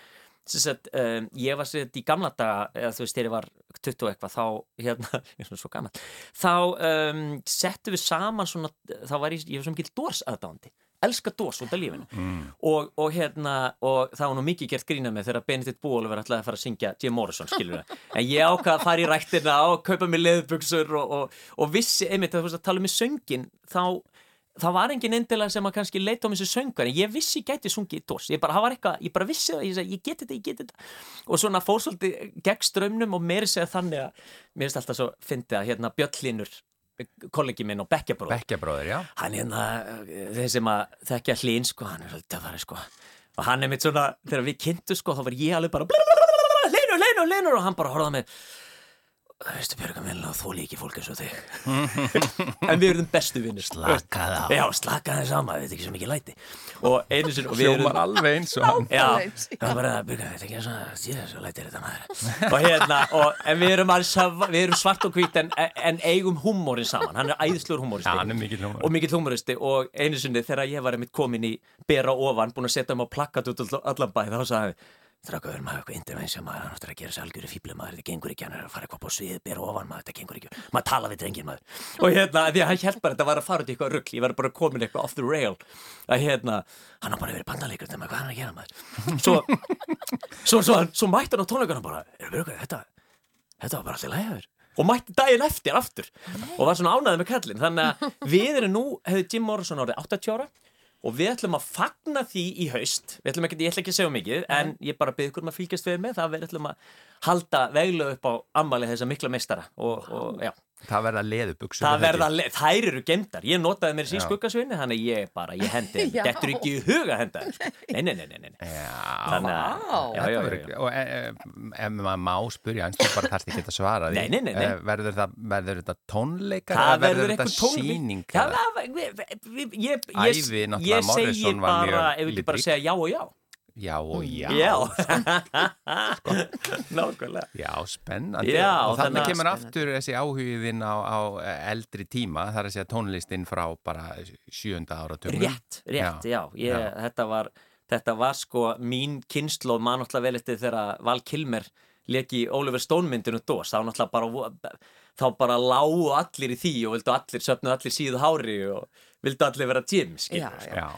sagt, um, ég var sér í gamla daga, eða þú veist, þegar ég var 20 og eitthvað, þá, hérna, (laughs) ég er svona svo gaman þá um, settum við saman svona, þá var ég, ég var svo mikið dórs aðdándi, elska dórs út af lífinu. Mm. og, og hérna, og það var nú mikið gert grína með þegar Benedikt var alltaf að fara að syngja Jim Morrison, skilur við, (laughs) en ég ákvað að fara í rættina og kaupa mér leðbuksur og, og, og vissi, einmitt, að þú veist að tala um söngin, þá það var engin endilega sem að kannski leita um þessu söngar en ég vissi gæti sungið í dós. Ég bara, það var eitthvað, ég bara vissi það, ég, segi, ég geti þetta, ég geti þetta. Og svona fór svolítið gegn strömmnum og meiri segja þannig að mér finnst alltaf svo fyndið að hérna Björnlinur kollegi minn og bekkjabróð Bekkjabróður, já. hann hérna, þeir sem að þekkja hlín sko, hann er svolítið að fara sko. Og hann er mitt svona, þegar við kynntu sko þá var ég alveg bara Linur, Linur, Linur og hann bara horfði á mig veistu Björgum vilja og þú líki fólk eins og þig (laughs) en við erum bestu vinnir Slakaðu á. já, slakaði sama, við veit ekki svo mikið læti og einu sinni og við Hljómar alveg eins og hann. Já, það var bara að byrja, þetta er ekki svona, síðan svo lætir þetta maður. Og hérna, og, en við erum, alls, við erum svart og hvít en, en eigum húmórin saman, hann er æðslur húmóristi. Já, hann er mikill húmóristi. Og mikill húmóristi og einu sinni þegar ég var einmitt komin í bera ofan, búin að setja um á plakkat út all- allan bæ, við, við erum að hafa eitthvað intervention maður, hann áttur að gera sér algjöru fíbli maður, þetta gengur ekki, hann er að fara eitthvað på svið, bera ofan maður, þetta gengur ekki, maður tala við drengin maður. Og hérna, því að hann held bara að þetta var að fara út í eitthvað rugg, ég var bara komin eitthvað off the rail, að hérna, hann har bara verið bandalegur, þetta maður, hvað er hann að gera maður? Svo, svo, svo, svo mætti hann á tónleikana bara er Björgvin, þetta, þetta var bara alltaf lægjaður og mætti daginn eftir aftur. Og var svona ánaðið með kallin þannig að við erum nú, hefði Jim Morrison árið 80 ára og við ætlum að fagna því í haust. Við ætlum ekki, ég ætla ekki að segja mikið en ég bara ykkur um að fylgjast við með það. Við ætlum að halda veglu upp á ammali þessa mikla meistara. Og, og já Það verða leðubuksur. Það verða, le þær eru gemdar. Ég notaði mér sín skuggasvinni, þannig ég bara, ég hendi, þetta (laughs) er ekki í huga henda. Nei, nei, nei, nei, nei. Já, Þannig að, já, já, já, já. Og e, e, ef maður má spurja, eins og bara þarfst ekki að svara því. Nei, nei, nei, nei. Eh, Verður, það, verður þetta tónleikar? Það eða verður þetta eitthvað tónleik. sýningar? Já, það- við- við- ég, Ævi, náttúrulega, segi Morrison var bara, mjög ef við ekki bara segja já og já. Já og já. Já. (laughs) Nákvæmlega. Já, spennandi. Já, og þannig kemur aftur þessi áhugiðinn á, á eldri tíma, það er að segja tónlistin frá bara sjönda áratugum. Rétt, rétt, já, Ég, já. Þetta, var, þetta var sko mín kynnslóð mann náttúrulega vel eftir þegar Val Kilmer leki Oliver Stone myndinu dós, þá náttúrulega bara þá bara lágu allir í því og vildu allir, söpnu allir síðu hári og vildu allir vera Jim, skilur Já, Já,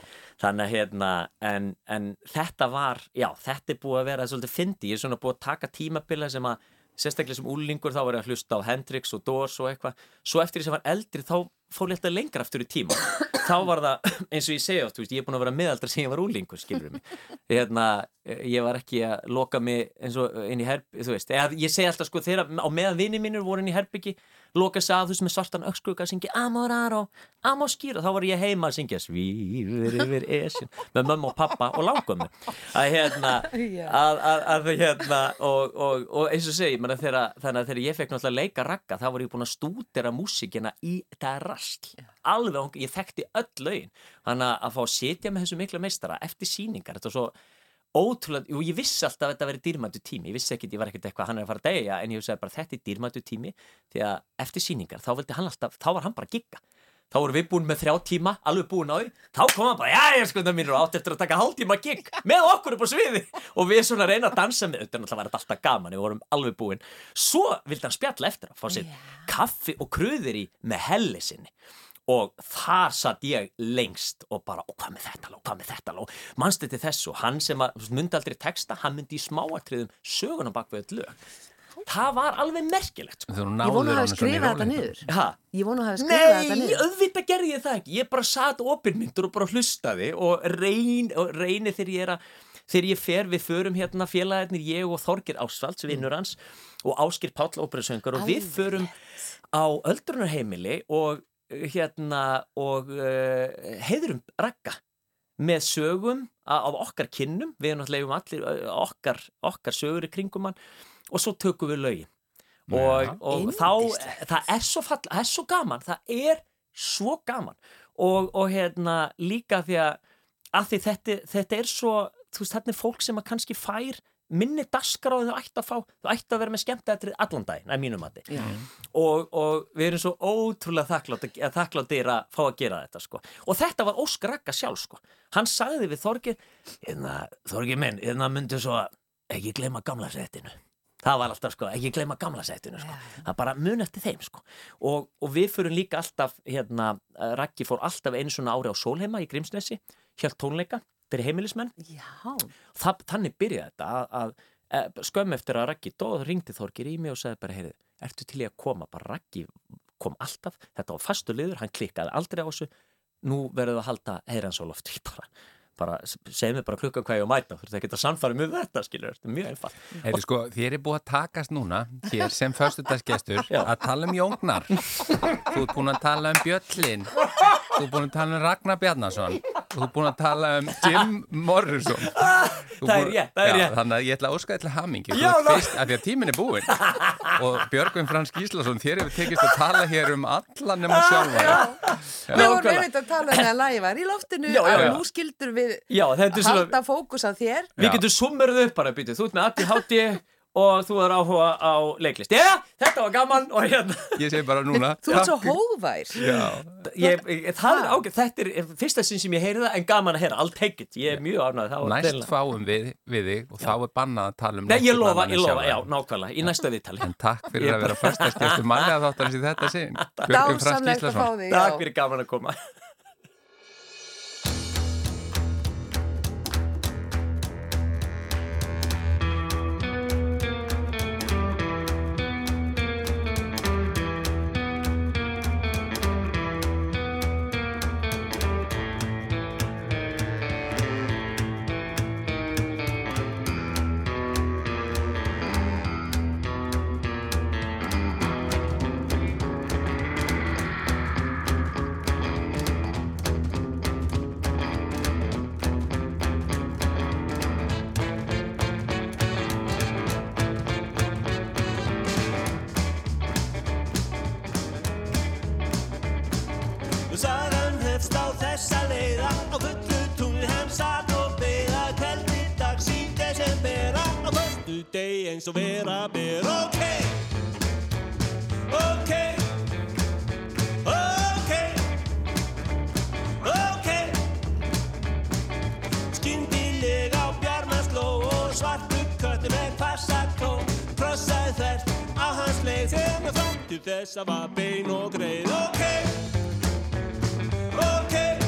Þannig að hérna, en, en þetta var, já, þetta er búið að vera svolítið fyndi, ég er svona búið að taka tímabila sem að, sérstaklega sem úlingur þá var ég að hlusta á Hendrix og Doors og eitthvað, svo eftir því sem var eldri þá fór ég alltaf lengra aftur í tíma þá var það, eins og ég segja oft, ég er búin að vera meðaldra sem ég var úlingur, skilur mig. Hérna, ég var ekki að loka mig eins og inn í herbyggi, þú veist. Eða, ég segi alltaf sko, þegar á meðan vinni mínir voru inn í herbyggi, loka sig að þú veist með svartan ökskuga að syngja Amoraro Amoskýra, þá var ég heima að syngja Svífur yfir esjun með mömmu og pappa og langum að hérna að, að, að hérna og, og, og eins og þegar, þannig að þegar ég fekk náttúrulega leika ragga, þá var ég búin að stúdera músíkina í þetta rastl alveg, ég þekkti öll lögin. Þannig að- fá að sitja með þessu mikla meistara eftir síningar, þetta var svo ótrúlega, jú ég vissi alltaf að þetta veri dýrmættu tími, ég vissi ekkit, ég var ekkit eitthvað hann er að fara að deyja, en ég vissi bara þetta er dýrmættu tími því að eftir síningar, þá vildi hann alltaf þá var hann bara að gigga. Þá voru við búin með þrjá tíma, alveg búin á því þá kom hann bara, já ég sko það mínur átt eftir að taka hálftíma gig með okkur upp á sviði. Og við svona reyna að dansa með þetta var alltaf gaman, við vorum alveg búin. Svo vildi hann spjalla eftir að fá sér kaffi og kruðir í með helli sinni og þar satt ég lengst og bara, og hvað með þetta ló, hvað með þetta ló? Mannstu til þessu, hann sem að, þú veist, myndi aldrei texta, hann myndi í smáatriðum söguna bak við öll lög. Það var alveg merkilegt sko. Ég vona að hafa skrifað þetta niður. ha, Ég vona að hafa skrifað þetta Nei, niður. auðvitað gerði ég það ekki. Ég bara satt opinmyndur og bara hlustaði og, reyn, og reyni þegar ég er að þegar ég fer, við förum hérna félagarnir ég og Þorgir Ásvalds, vinnur hans og Áskir Páll óperusöngar og við förum á öldrunarheimili og hérna og uh, heiðrum ragga með sögum af okkar kinnum við erum náttúrulega allir okkar, okkar sögur í kringum hann. Og svo tökum við lögin. Og, og þá, það er svo fall, það er svo gaman, það er svo gaman. Og, og hérna líka því að, að því þetta, þetta er svo, þú veist, þetta er fólk sem að kannski fær minni daskar á þau ætti að fá, þau ætti að vera með skemmt eftir allan daginn, að mínum mati og, og við erum svo ótrúlega þakklátt, þakkláttir að fá að gera þetta sko. og þetta var Óskar Ragga sjálf sko. hann sagði við Þorgir hérna, Þorgir minn, hérna myndi svo ekki gleyma gamla setinu það var alltaf sko, ekki gleyma gamla setinu sko. það bara mun eftir þeim sko. og, og við fyrir líka alltaf hérna, Raggi fór alltaf einu svona ári á Sólheima í Grímsnesi, hjálp tónleika fyrir heimilismenn. Já. það, þannig byrjaði þetta að, að, að skömm eftir að Raggi dóð ringdi Þorgir í mig og segði bara heyrðu, ertu til í að koma? Bara Raggi kom alltaf, þetta var fastu liður hann klikkaði aldrei á þessu. Nú verður það að halda heyransóloft (laughs) bara, bara segð mér bara klukkan hvað ég á mæta þú ert ekki að sannfara mjög þetta skilur þetta er mjög einfalt. Heyrðu, sko, þér er búið að takast núna hér sem förstudagsgestur (laughs) að tala um Jóngnar. (laughs) Þú ert búin að tala um Bjöllin þú ert búin að tala um Ragnar Bjarnason þú ert búin að tala um Jim Morrison Þú Það er búin- rétt, það er Já, rétt. þannig að ég ætla að óska eitthvað hamingi Já, ná- fyrst, af því að tíminn er búinn og Björgvin Frans Gíslason þér hefur tekist að tala hér um alla nema sjálfa. Við vorum einmitt að tala um það að var í loftinu Já, já, að já. nú skildur við Já, er halda fókus að þér. við Já. getum summerið upp bara býtu, þú ert með Addi Hátti og þú er áhuga á leiklist. Já, þetta var gaman og hérna. Ég segi bara núna Þú ert svo. Já. ég, ég, það er ágætt, þetta er fyrsta sinn sem ég heyri það en gaman að heyra, take it. Ég er mjög ánægð næst fáum við, við þig og þá er bannað að tala um Nei, ég lofa, ég lofa, já, nákvæmlega, í næsta viðtali. En takk fyrir Ég að vera fyrstaskjæftu mannlega þáttarins í þetta sinn. (laughs) Dásamlegt að fá þig. Takk já. fyrir gaman að koma og sagan hefst á þessa leiða. Á fullu tungli heimsat og beða. Kveldi dags í desembera á völdu deg eins og vera ber. Ok, ok, ok, ok. Skindileg á bjarmasló og svartu köttu með farsakló krossaði þert á hans leið. Sem að fættu þess að var bein og greið. Ok ok,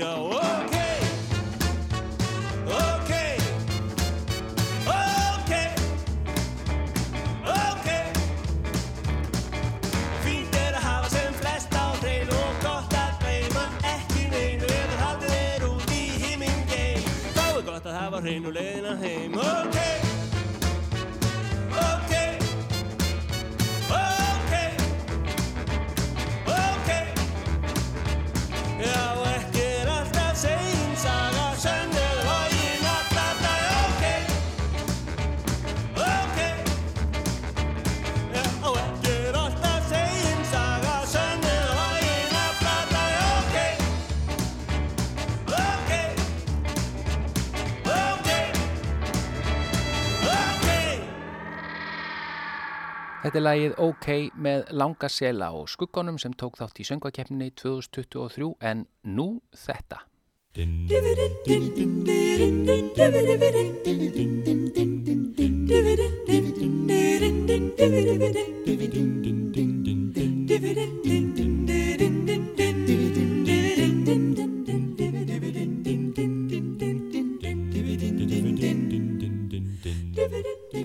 líða hjá Ok, ok, ok, ok. Fínt er að hafa sem flest á hreinu og gott að gleyma. Ekki neinu ef það haldið er út í himingei Þá er gott að hafa hreinu leiðina heim. Ok Þetta er lagið OK með Langa Sela og skugganum sem tók þátt í söngvakeppninni 2023 en nú þetta.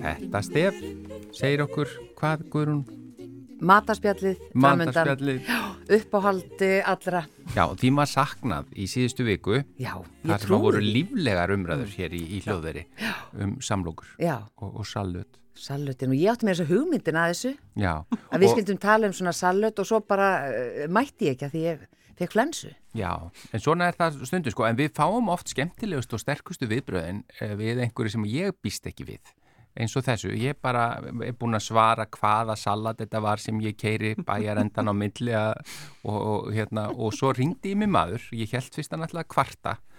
Þetta stef segir okkur hvað Guðrún Mataspjallið, framundan, Mandarspjallið. uppáhaldi allra. Já, því maður saknað í síðustu viku Já, þar sem að voru líflegar umræður hér í, í hljóðveri um samlokur og, og salut. salutin og ég átti með þessu hugmyndin að þessu Já, að við skildum tala um svona salut og svo bara uh, mætti ég ekki að því ég fekk flensu. Já, en svona er það stundu sko, en við fáum oft skemmtilegust og sterkustu viðbröðin eh, við einhverju sem ég býst ekki við. Eins og þessu, ég bara er búin að svara hvaða salat þetta var sem ég keiri bæjarendan á milli og, og, hérna, og svo ringdi í mig maður, ég held fyrst að kvarta. uh,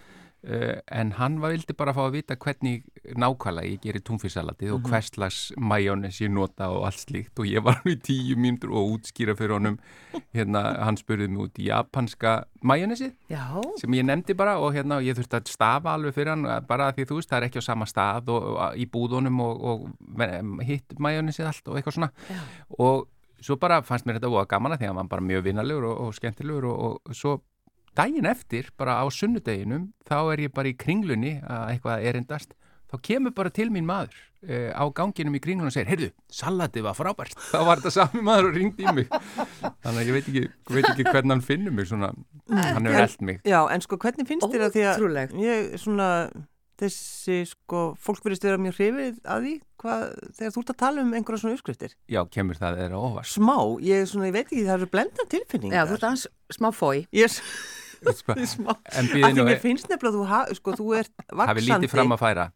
en hann var vildi bara fá að vita hvernig nákvæmlega ég gerir túnfissalatið og hvers slags majónes ég nota og allt slíkt. Og ég var nú í tíu mínútur og útskýra fyrir honum hérna, hann spurði mig út í japanska majónesið sem ég nefndi bara og hérna ég þurfti að stafa alveg fyrir hann bara því þú veist það er ekki á sama stað og, og í búðunum og, og hitt majónisið allt og eitthvað svona. Já. og svo bara fannst mér þetta óa gaman að því að hann var bara mjög vinnalegur og, og skemmtilegur og, og svo daginn eftir bara á sunnudeginum þá er ég bara í kringlunni að eitthvað erindast þá kemur bara til mín maður uh, á ganginum í kringlunum og segir heyrðu, salatið var frábært (laughs) þá var þetta sami maður og ringdi í mig þannig að ég veit ekki, veit ekki hvernig hann finnur mig svona, hann hefur eld mig Já, en sko hvernig finnst þér að því að ég svona þessi sko, fólk verðist vera mjög hrifið að því hvað, þegar þú ert að tala um einhverja svona uppskriftir. Já, kemur það þeirra óvars. Smá, ég, svona, ég veit ekki, það eru blenda tilfinningar. já þú ert aðeins smá fói. Ég smá, (laughs) En að býðinu því mér finnst nefnilega að þú, ha, sko, þú ert vaksandi. hafi lítið fram að færa.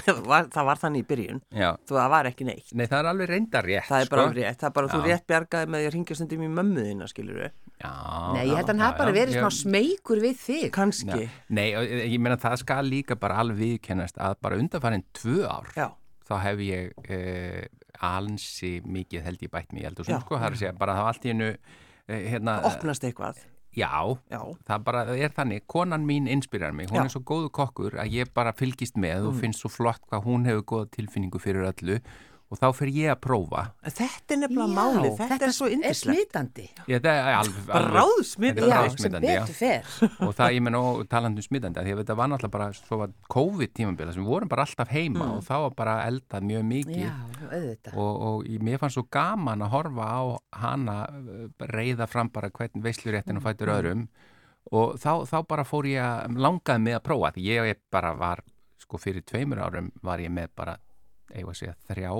(laughs) það, var, það var þannig í byrjun, Já, þú það var ekki neitt. nei það er alveg reyndar rétt. Það er bara sko. rétt, það er bara þú Já. rétt bjargaði með því að ringja stundum í mömmuðina, skilur við. Já, Nei, ég held að hann já, hafi bara verið já. smá smeykur við þig. Kanski. Já. Nei, og ég meina það skal líka bara alveg viðkennast að bara undanfærin tvö ár Já, þá hef ég uh, alnsi mikið held ég bætt mig í eldur Já. sko, það er að segja bara þá allt í hennu uh, hérna, opnast eitthvað. Já, Já, það bara er þannig, konan mín inspirar mig, hún Já. er svo góðu kokkur að ég bara fylgist með og finnst svo flott hvað hún hefur góða tilfinningu fyrir öllu og þá fer ég að prófa En Þetta er nefnilega málið, þetta, er svo indislegt. smitandi. það er alveg, Bráðsmitandi. Þetta er Já, sem betur fer. (laughs) og það ég menn og talandi um smitandi af því að þetta var náttúrulega bara svo var COVID-tímambila sem við vorum bara alltaf heima og þá var bara eldað mjög mikið Já, auðvitað. og, og í- mér fannst svo gaman að horfa á hana uh, reyða fram bara hvern veisluréttin og fættur öðrum og þá, þá bara fór ég að langaði mig að prófa því ég bara var sko fyrir tveimur árum var ég með bara eigum að segja þrjá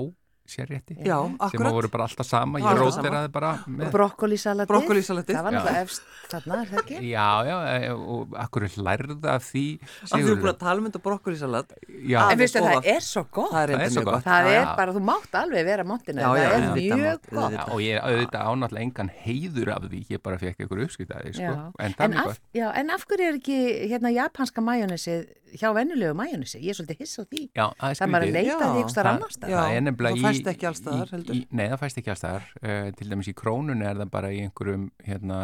sérrétti Já, sem voru bara alltaf sama, ég Alltaf róteraði bara með brokkolisalatið. Brokkólísalatið. Það var náttúrulega efst þarna, er það ekki? Já, já, e, og akkur lærða af því Að þú er búin að tala um þetta brokkolísalat. Já, En veistu, það er svo gott. Það er er svo gott. Það er já. bara, þú mátt alveg vera montina. Já, já, það er mjög gott. Já, og ég auðvitað ánáttúrulega engan heiður af því, ég bara fekk einhver uppskiptaði, sko, Já. en það En mjög af, gott. já, en af hverju er ekki hérna japanska majónesið hjá vennulegu majónesi? Ég er svolítið hiss á því. Já, það er Það er maður leita því ykkur Það- annars það. það er nefnilega það í... fæst ekki alls staðar, í- heldur. Nei, það fæst ekki alls staðar. Uh, til dæmis í krónunni er það bara í einhverjum, hérna,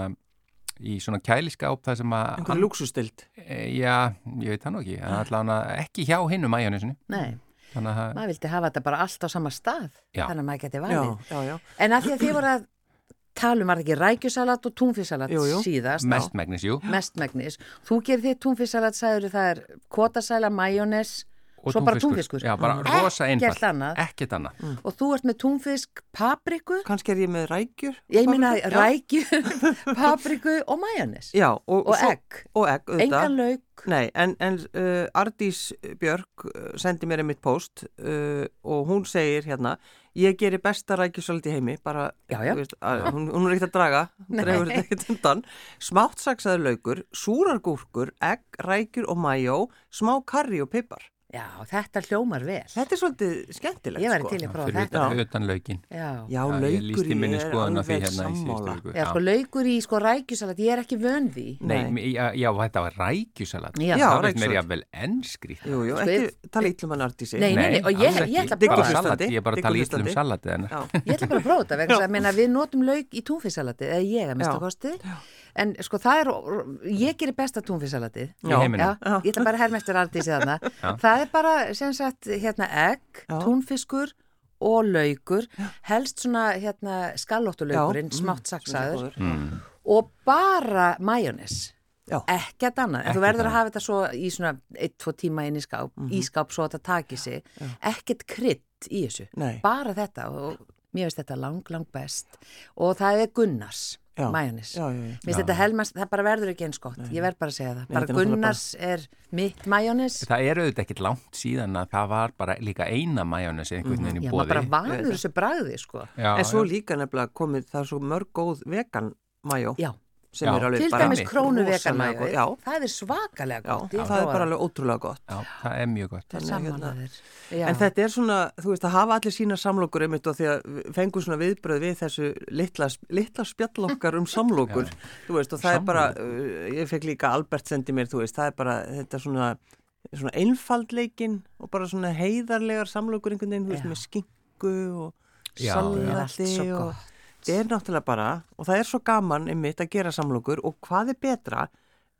í svona kæliskáp það sem að... Einhver lúksustild. Eh, Já, ég veit það nú ekki, en allavega ekki hjá hinnu mæjónisinu. Nei, Þannig að það, maður vildi hafa þetta bara allt á sama stað. Já. Þannig að maður geti valið. já, já. En að því að þið voru að tala um, var það ekki rækjusalat og jú. síðast? mest megnis, jú. Mestmegnis. Þú gerir þitt túnfisalat, sagður það er kotasæla, majónes Og Svo bara túnfiskur. Já, bara Mm. rosa Ekkert einfalt. annað. Ekkert annað. og þú ert með túnfisk, papriku, Kannski er ég með rækjur. ég meina Já. rækju, (laughs) papriku og. Já, og, Og egg. Og egg, auðvitað. Engan lauk. Nei, en, en uh, Ardís Björk uh, sendi mér einmitt post uh, og hún segir hérna ég gerir besta rækjusöld í heimi bara, Já, já. þú Veist, að, hún, hún er ekkert að draga (laughs) dregur þetta ekkert undan smátt saksaður laukur, súrar gúrkur egg, rækjur og majó smá karri og pipar Já, þetta hljómar vel. þetta er svolítið skemmtilegt Ég væri sko. til í að prófa Fyrir þetta. utan, utan laukin. Já. Já, laukur ég er alveg hérna í sammála. Já, sko, laukur í sko rækjusalat, ég er ekki vön því. Nei, Nei. já, já, þetta var rækjusalat. Já. Já, það veist mér rækjusalat. jáfnvel ennskri. Jú, jú, Sko, ekki tala ítlum hann Ardísi Nei, nei, nei, og ég- ég ætla að bara prófa. salat, ég er bara að tala ítlum Já. Ég ætla bara að prófa þetta, vegna þess að meina, við notum lauk í túnfisalatið, eða ég að mista Já. En sko það er, ég gerir besta túnfisalatið. Í heiminum. Já, ég ætla bara að herma eftir Ardísi þarna. (laughs) Það er bara, sem sagt, hérna egg, Já. túnfiskur og laukur, helst svona hérna skallóttulaukurinn, Já, smátt mm, saksaður er Mm. og bara majónes. Já. ekkert annað, en þú verður að hafa þetta svo í svona 1-2 tíma inn í skáp, Mhm. í skáp svo að þetta taki sig ekkert krydd í þessu Nei. bara þetta og mér finnst þetta lang, lang best og það er Gunnars Já. Já, já, já. Helmast, það bara verður ekki eins gott. Ég verð bara að segja það, Nei, bara er Gunnars er mitt majónis Það er auðvitað ekkert langt síðan að það var bara líka eina majónes einhvern veginn í já, bóði. maður bara vanur þessu bragði sko. Já, En svo já. líka nefnilega komið, það er svo mörg góð vegan majó já, sem Já. er alveg til bara dæmis krónu vegan rosalega majóið, góð. Já, það er svakalega já, gott Ég það er bara alveg ótrúlega gott. Já, það er mjög gott. Það er hérna- samanlæðir. Já. En þetta er svona, þú veist, að hafa allir sína samlokur einmitt og því að við fengum svona viðbröð við þessu litla, litla spjallokkar um samlokur, þú veist, og það er bara, uh, ég fekk líka Albert sendi mér, þú veist, það er bara þetta svona, svona einfaldleikin og bara svona heiðarlegar samlokur einhvern veginn, þú veist, Já. með skinku og Já, er svo og gott. Þetta er náttúrulega bara, og það er svo gaman einmitt að gera samlokur og hvað er betra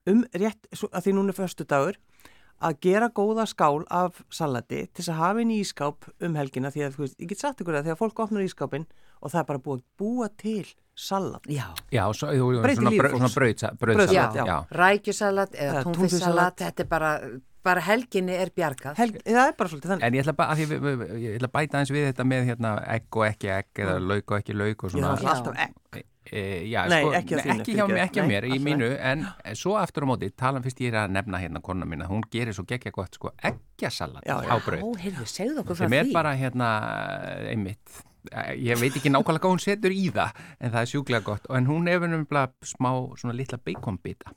um rétt, að því núna er föstu dagur, að gera góða skál af salati til þess að hafa inn í ískáp um helgina því að þú veist, ég get sagt ykkur það því að fólk opnar ískápin og það er bara búið að búa til salat. Já, Já, svo, jú, jú, svona, brau, svona brauðsalat. já. Já. rækjusalat eða túnfisalat. þetta er bara, bara helginni er bjargað. Helg, það er bara svolítið þannig. En ég ætla, bara, að því, við- við- ég ætla að bæta eins við þetta með hérna, egg og ekki egg eða lauk og ekki lauk og Já, svona. er alltaf egg. E, já, Nei, sko, ekki þínu, ekki hjá, mér, ekki Nei, mér, í mínu. en svo aftur á móti, talan fyrst ég er að nefna hérna kona mína, hún gerir svo geggja gott sko eggjasalat Já, já. á brauð Ó, heyrðu, segðu okkur frá sem er bara hérna einmitt, ég veit ekki nákvæmlega hvað hún setur í það, en það er sjúklega gott. En hún hefur nefnilega smá svona litla baconbita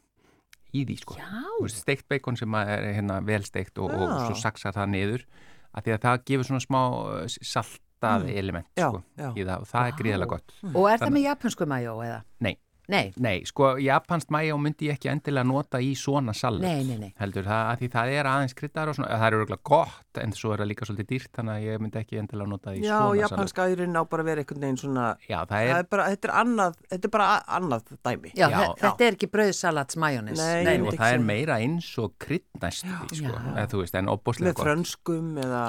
í því sko Já. Steikt bacon sem er hérna vel steikt og, og Já. svo saksar það niður af því að það gefur svona smá uh, saltað element Já, sko, já. í það og það er gríðilega gott Og er það með japansku majó eða? Nei. Nei, Nei, sko, japansk mæjó myndi ég ekki endilega nota í svona salat. Nei, nei, nei. Heldur það, að því það er aðeins kryddar og svona, það er örgulega gott, en svo er það líka svolítið dýrt, þannig að ég myndi ekki endilega nota það í Já, svona salat. japanska ærin á bara að vera einhvern veginn svona, Já, það það er, er bara, þetta er annað, þetta er bara annað dæmi. já, Já. þe- þetta er ekki brauðsalats majónis. Nei, nei, og það er meira eins og krydd næstu því, sko, Já. eða þú veist, en Með opbóslega gott. frönskum eða,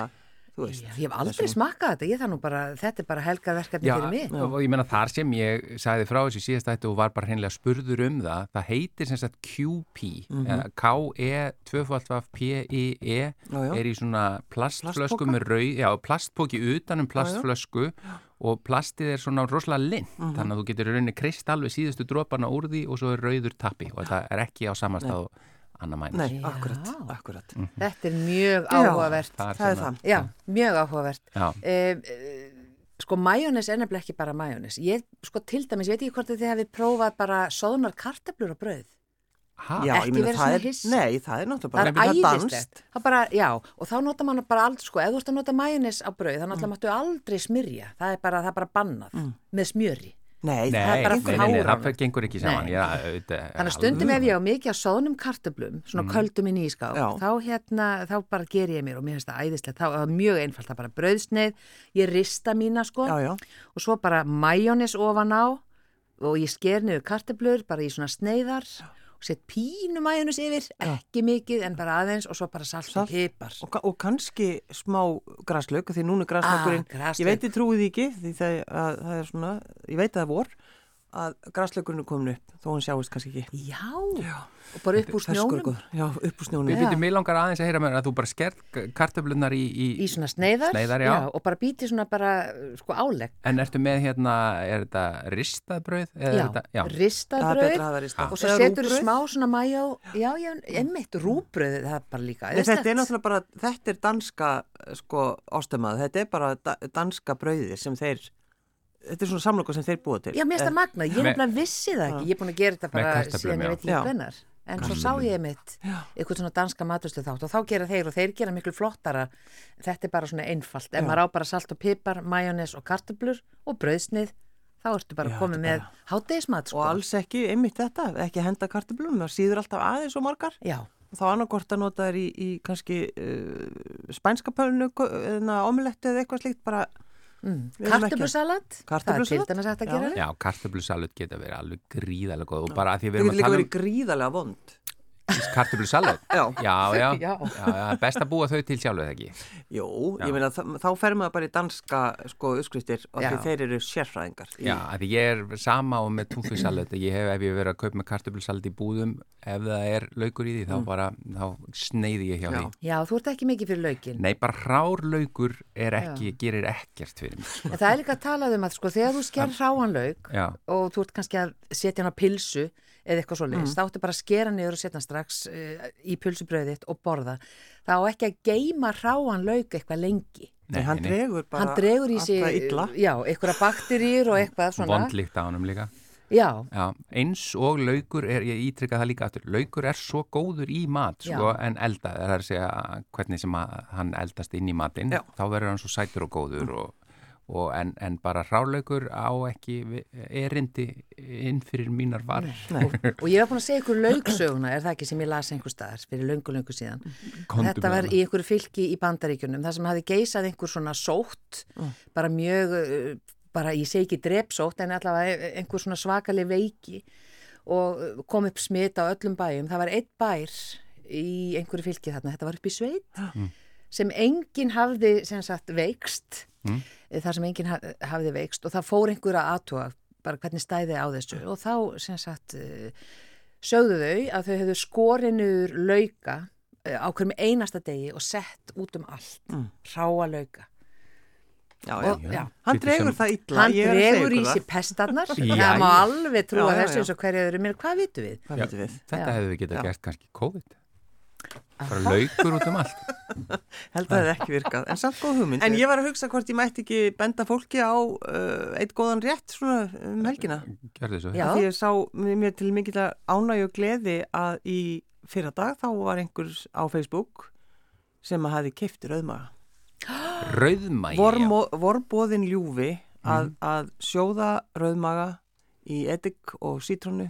veist. Já, ég hef aldrei þessum- smakkað þetta, ég það nú bara, þetta er bara helga verkefni Já, fyrir mig. og ég menna þar sem ég sagði frá þessu síðast ætti og var bara hreinlega spurður um það, það heitir sem sagt QP, mm Mhm. K-E, 2 P-I-E, Já, já. er í svona plastflösku með rauð, já, plastpóki utan um plastflösku og plastið er svona rosalega lint, Mhm. þannig að þú getur rauninni krist alveg síðustu dropana úr því og svo er rauður tappi og það er ekki á samastað og annar mænir. Nei, Já. akkurat, akkurat. Þetta er mjög Já. áhugavert. Það er, Það er það. Já, mjög áhugavert. Já. Uh, uh, sko, majónes er nefnilega ekki bara majónes. Ég, sko, til dæmis, ég veit ekki hvort að þið hefði prófað bara sóðnar kartablur á brauð. Ha? Já, Ekki ég meina, verið það svona er, hiss. nei, það er náttúrulega Það bara, er það æðislegt. danskt. Það bara, já, og þá nota mann bara aldrei, sko, ef þú ert að nota majónes á brauð, þá Mm. náttúrulega máttu aldrei smyrja. Það er bara, það er bara bannað með smjöri. Nei, Nei, það er bara nei, nei, nei, það gengur ekki saman. Já, Þannig að stundum ef ég á mikið á sóðnum kartöblum, svona köldum inn í Mm. Já. þá hérna, þá bara ger ég mér og mér finnst það æðislegt, þá er það mjög einfalt, það er bara brauðsneið, ég rista mína sko Já, já. og svo bara majónis ofan á og ég sker niður kartöblur bara í svona sneiðar og set pínu majónis yfir, ekki mikið en bara aðeins og svo bara salt, Salt. og pipar. Og, og kannski smá graslauk, því núna er graslaukurinn, Ah, ég veit ég trúið ekki, því það, að, það er svona, ég veit að það vor, að graslaukurinn er komin upp, þó hann sjáist kannski ekki. Já, og bara upp úr snjónum. Já, upp úr snjónum. Við Já. byrjum, mér langar aðeins að heyra með að þú bara skert kartöflunar í, í, í svona sneiðar, Sneiðar, já. og bara býti svona bara, sko, álegg. En ertu með hérna, er þetta ristað brauð? Eða Já, er þetta, já. ristað Það er brauð betra að það rista. og svo setur smá svona majó, já, já, emmitt rúbröð, það er bara líka Nei, þetta er náttúrulega bara, þetta er danska sko ástömmað, þetta er bara da, danska brauðir sem þeir þetta er svona samlokur sem þeir búa til Já, mér finnst það magnað, ég Með- nefnilega vissi það ekki, ég er búin að gera þetta bara síðan ég veit Já. hvenar. En svo sá ég mitt eitthvað svona danska maturstu þátt og þá gera þeir og þeir gera miklu flottara. Þetta er bara svona einfalt. Ef Já. maður á bara salt og pipar, majónes og kartöflur og brauðsnið, þá ertu bara Já, komið þetta með hátegismat, sko. og alls ekki, einmitt þetta, ekki henda kartablum það síður alltaf aðeins og margar Já, og þá annarkort að nota þær í, í kannski uh, spænska pölnu eða omelettu eða eitthvað slíkt bara mm. Kartöflusalat, það er til dæmis hægt að gera. Það. Já, kartöflusalut geta verið alveg gríðalega góð og bara að því við það erum getur að líka tala um verið gríðarlega vond kartöflusalut. Já. Já, já, (laughs) Já. já, já, best að búa þau til sjálfu þegar ekki. Jú, Já. ég meina þá fer maður bara í danska sko uppskriftir og því þeir eru sérfræðingar Já, því ég er sama og með túnfisalut ég hef, ef ég verið að kaupa með kartöflusalut í búðum ef það er laukur í því þá bara, þá sneiði ég hjá Já. því Já, þú ert ekki mikið fyrir laukin. Nei, bara hrár laukur er ekki, gerir ekkert fyrir mig sko. En það er líka að tala um að sko þegar þú sker hráan lauk Já, og þú ert kannski að setja hann á pilsu eða eitthvað svo Mm. leiðis, þá áttu bara að skera niður og setja strax uh, í pilsubröðið og borða. Það á ekki að geima hráan lauk eitthvað lengi. Nei, hann dregur bara hann dregur í sig, alltaf illa já, einhverja bakteríur og eitthvað svona. vondlíkt á honum líka Já, Já, eins og laukur er, ég ítrykka það líka aftur, laukur er svo góður í mat sko, en elda, það er að segja hvernig sem að hann eldast inn í matinn, þá verður hann svo sætur og góður og en, en bara rálaukur á ekki erindi inn fyrir mínar varir. (laughs) og ég var búin að segja ykkur lauksöguna, er það ekki sem ég las einhver staðar fyrir löngu, löngu síðan. Komdu Þetta var í einhverju fylki í bandaríkjunum, það sem hafi geisað einhver svona sótt, bara mjög, uh, bara ég segi ekki drepsótt, en allavega einhver svona svakaleg veiki og uh, kom upp smit á öllum bæjum. Það var einn bær í einhverju fylki þarna, þetta var upp í sveit, sem enginn hafði sem sagt veikst, Mm. þar sem enginn ha- hafði veikst og það fór einhver að aðtúa bara hvernig stæði á þessu og þá sem sagt uh, sögðu þau að þau hefðu skorinur lauka uh, á hverjum einasta degi og sett út um allt, Mm. ráa lauka. já, já. Og, já. hann dregur það illa Hann dregur í sig pestarnar, (laughs) það má alveg trúa Já, já, þessu eins og hverju öðru mér, hvað vitum við? hvað Já. veitum við Þetta hefðu við getað gert kannski COVID. Bara laukur út um allt. (laughs) held að það hefði ekki virkað, en samt góð hugmynd en ég var að hugsa hvort ég mætti ekki benda fólki á uh, eitt góðan rétt svona um helgina Því ég sá mér til mikil ánægju og gleði að í fyrra dag þá var einhver á Facebook sem að hafi keift rauðmaga. (gasps) Rauðmægi. Vorbóðin ljúfi að, að sjóða rauðmaga í edik og sítrónu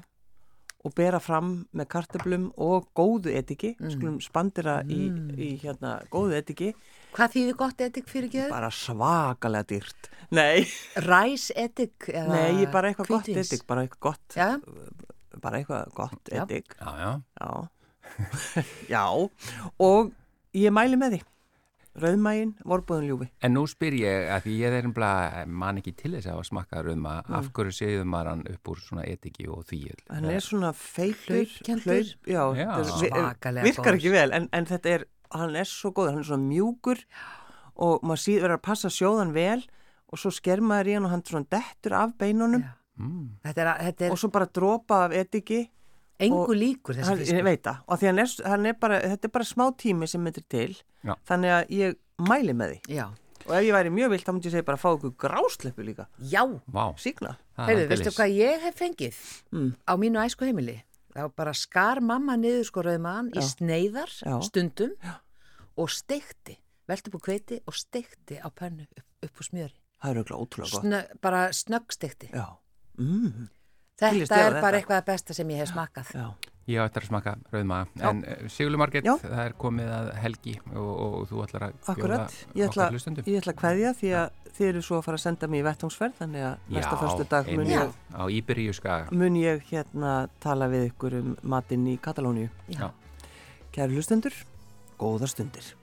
og bera fram með kartöblum og góðu ediki, skulum spandira í, í hérna góðu ediki, Hvað þýðir gott edik fyrir geður? bara svakalega dýrt. Nei, Ræs eða nei, bara eitthvað gott edik, bara eitthvað gott, Já, bara eitthvað gott Já. edik. Já, já. Já, (laughs) já, og ég mæli með því. Rauðmægin, vorbúðin ljúfi. En nú spyr ég að því ég er einhverja man ekki til þess að hafa smakkað rauðma af hverju séðu maður hann upp úr svona etiki og því Hann er svona feitur, Hlaupkenndur. já, Já. þetta er- virkar ekki vel, en, en þetta er, hann er svo góður, hann er svona mjúkur og maður síður verður að passa sjóðan vel og svo sker maður í hann og hann svona dettur af beinunum mm. Þetta er, þetta er og svo bara dropa af etiki engu líkur þessi hann, ég fiskur. veit það, og því hann er, hann er bara, þetta er bara smá tími sem er til, Já. þannig að ég mæli með því Já, og ef ég væri mjög vilt þá myndi ég segja bara að fá ykkur grásleppu líka, já. Vá, síkna. það Heyrðu, er veistu hvað ég hef fengið Mm. á mínu æsku heimili? þá bara skar mamma niður sko rauðmaðan í sneiðar Já. stundum og steikti, velti upp á kveiti og steikti á pönnu upp, upp á smjöri. Það er auðvitað ótrúlega gott. Snö, bara snöggstekti. Já. Mm. Þetta er bara þetta. eitthvað að besta sem ég hef smakað. Já. Ég á eftir að smaka rauðma en uh, Sigurlu Marget, Já. það er komið að helgi og, og þú ætlar að Akkurat, ég ætla, okkar hlustendum ég ætla að kveðja því að þið eru svo að fara að senda mér í vettungsferð þannig að næsta fyrstu dag mun ég, skaga mun ég hérna tala við ykkur um matinn í Katalóníu. Já. Kæru hlustendur, góða stundir.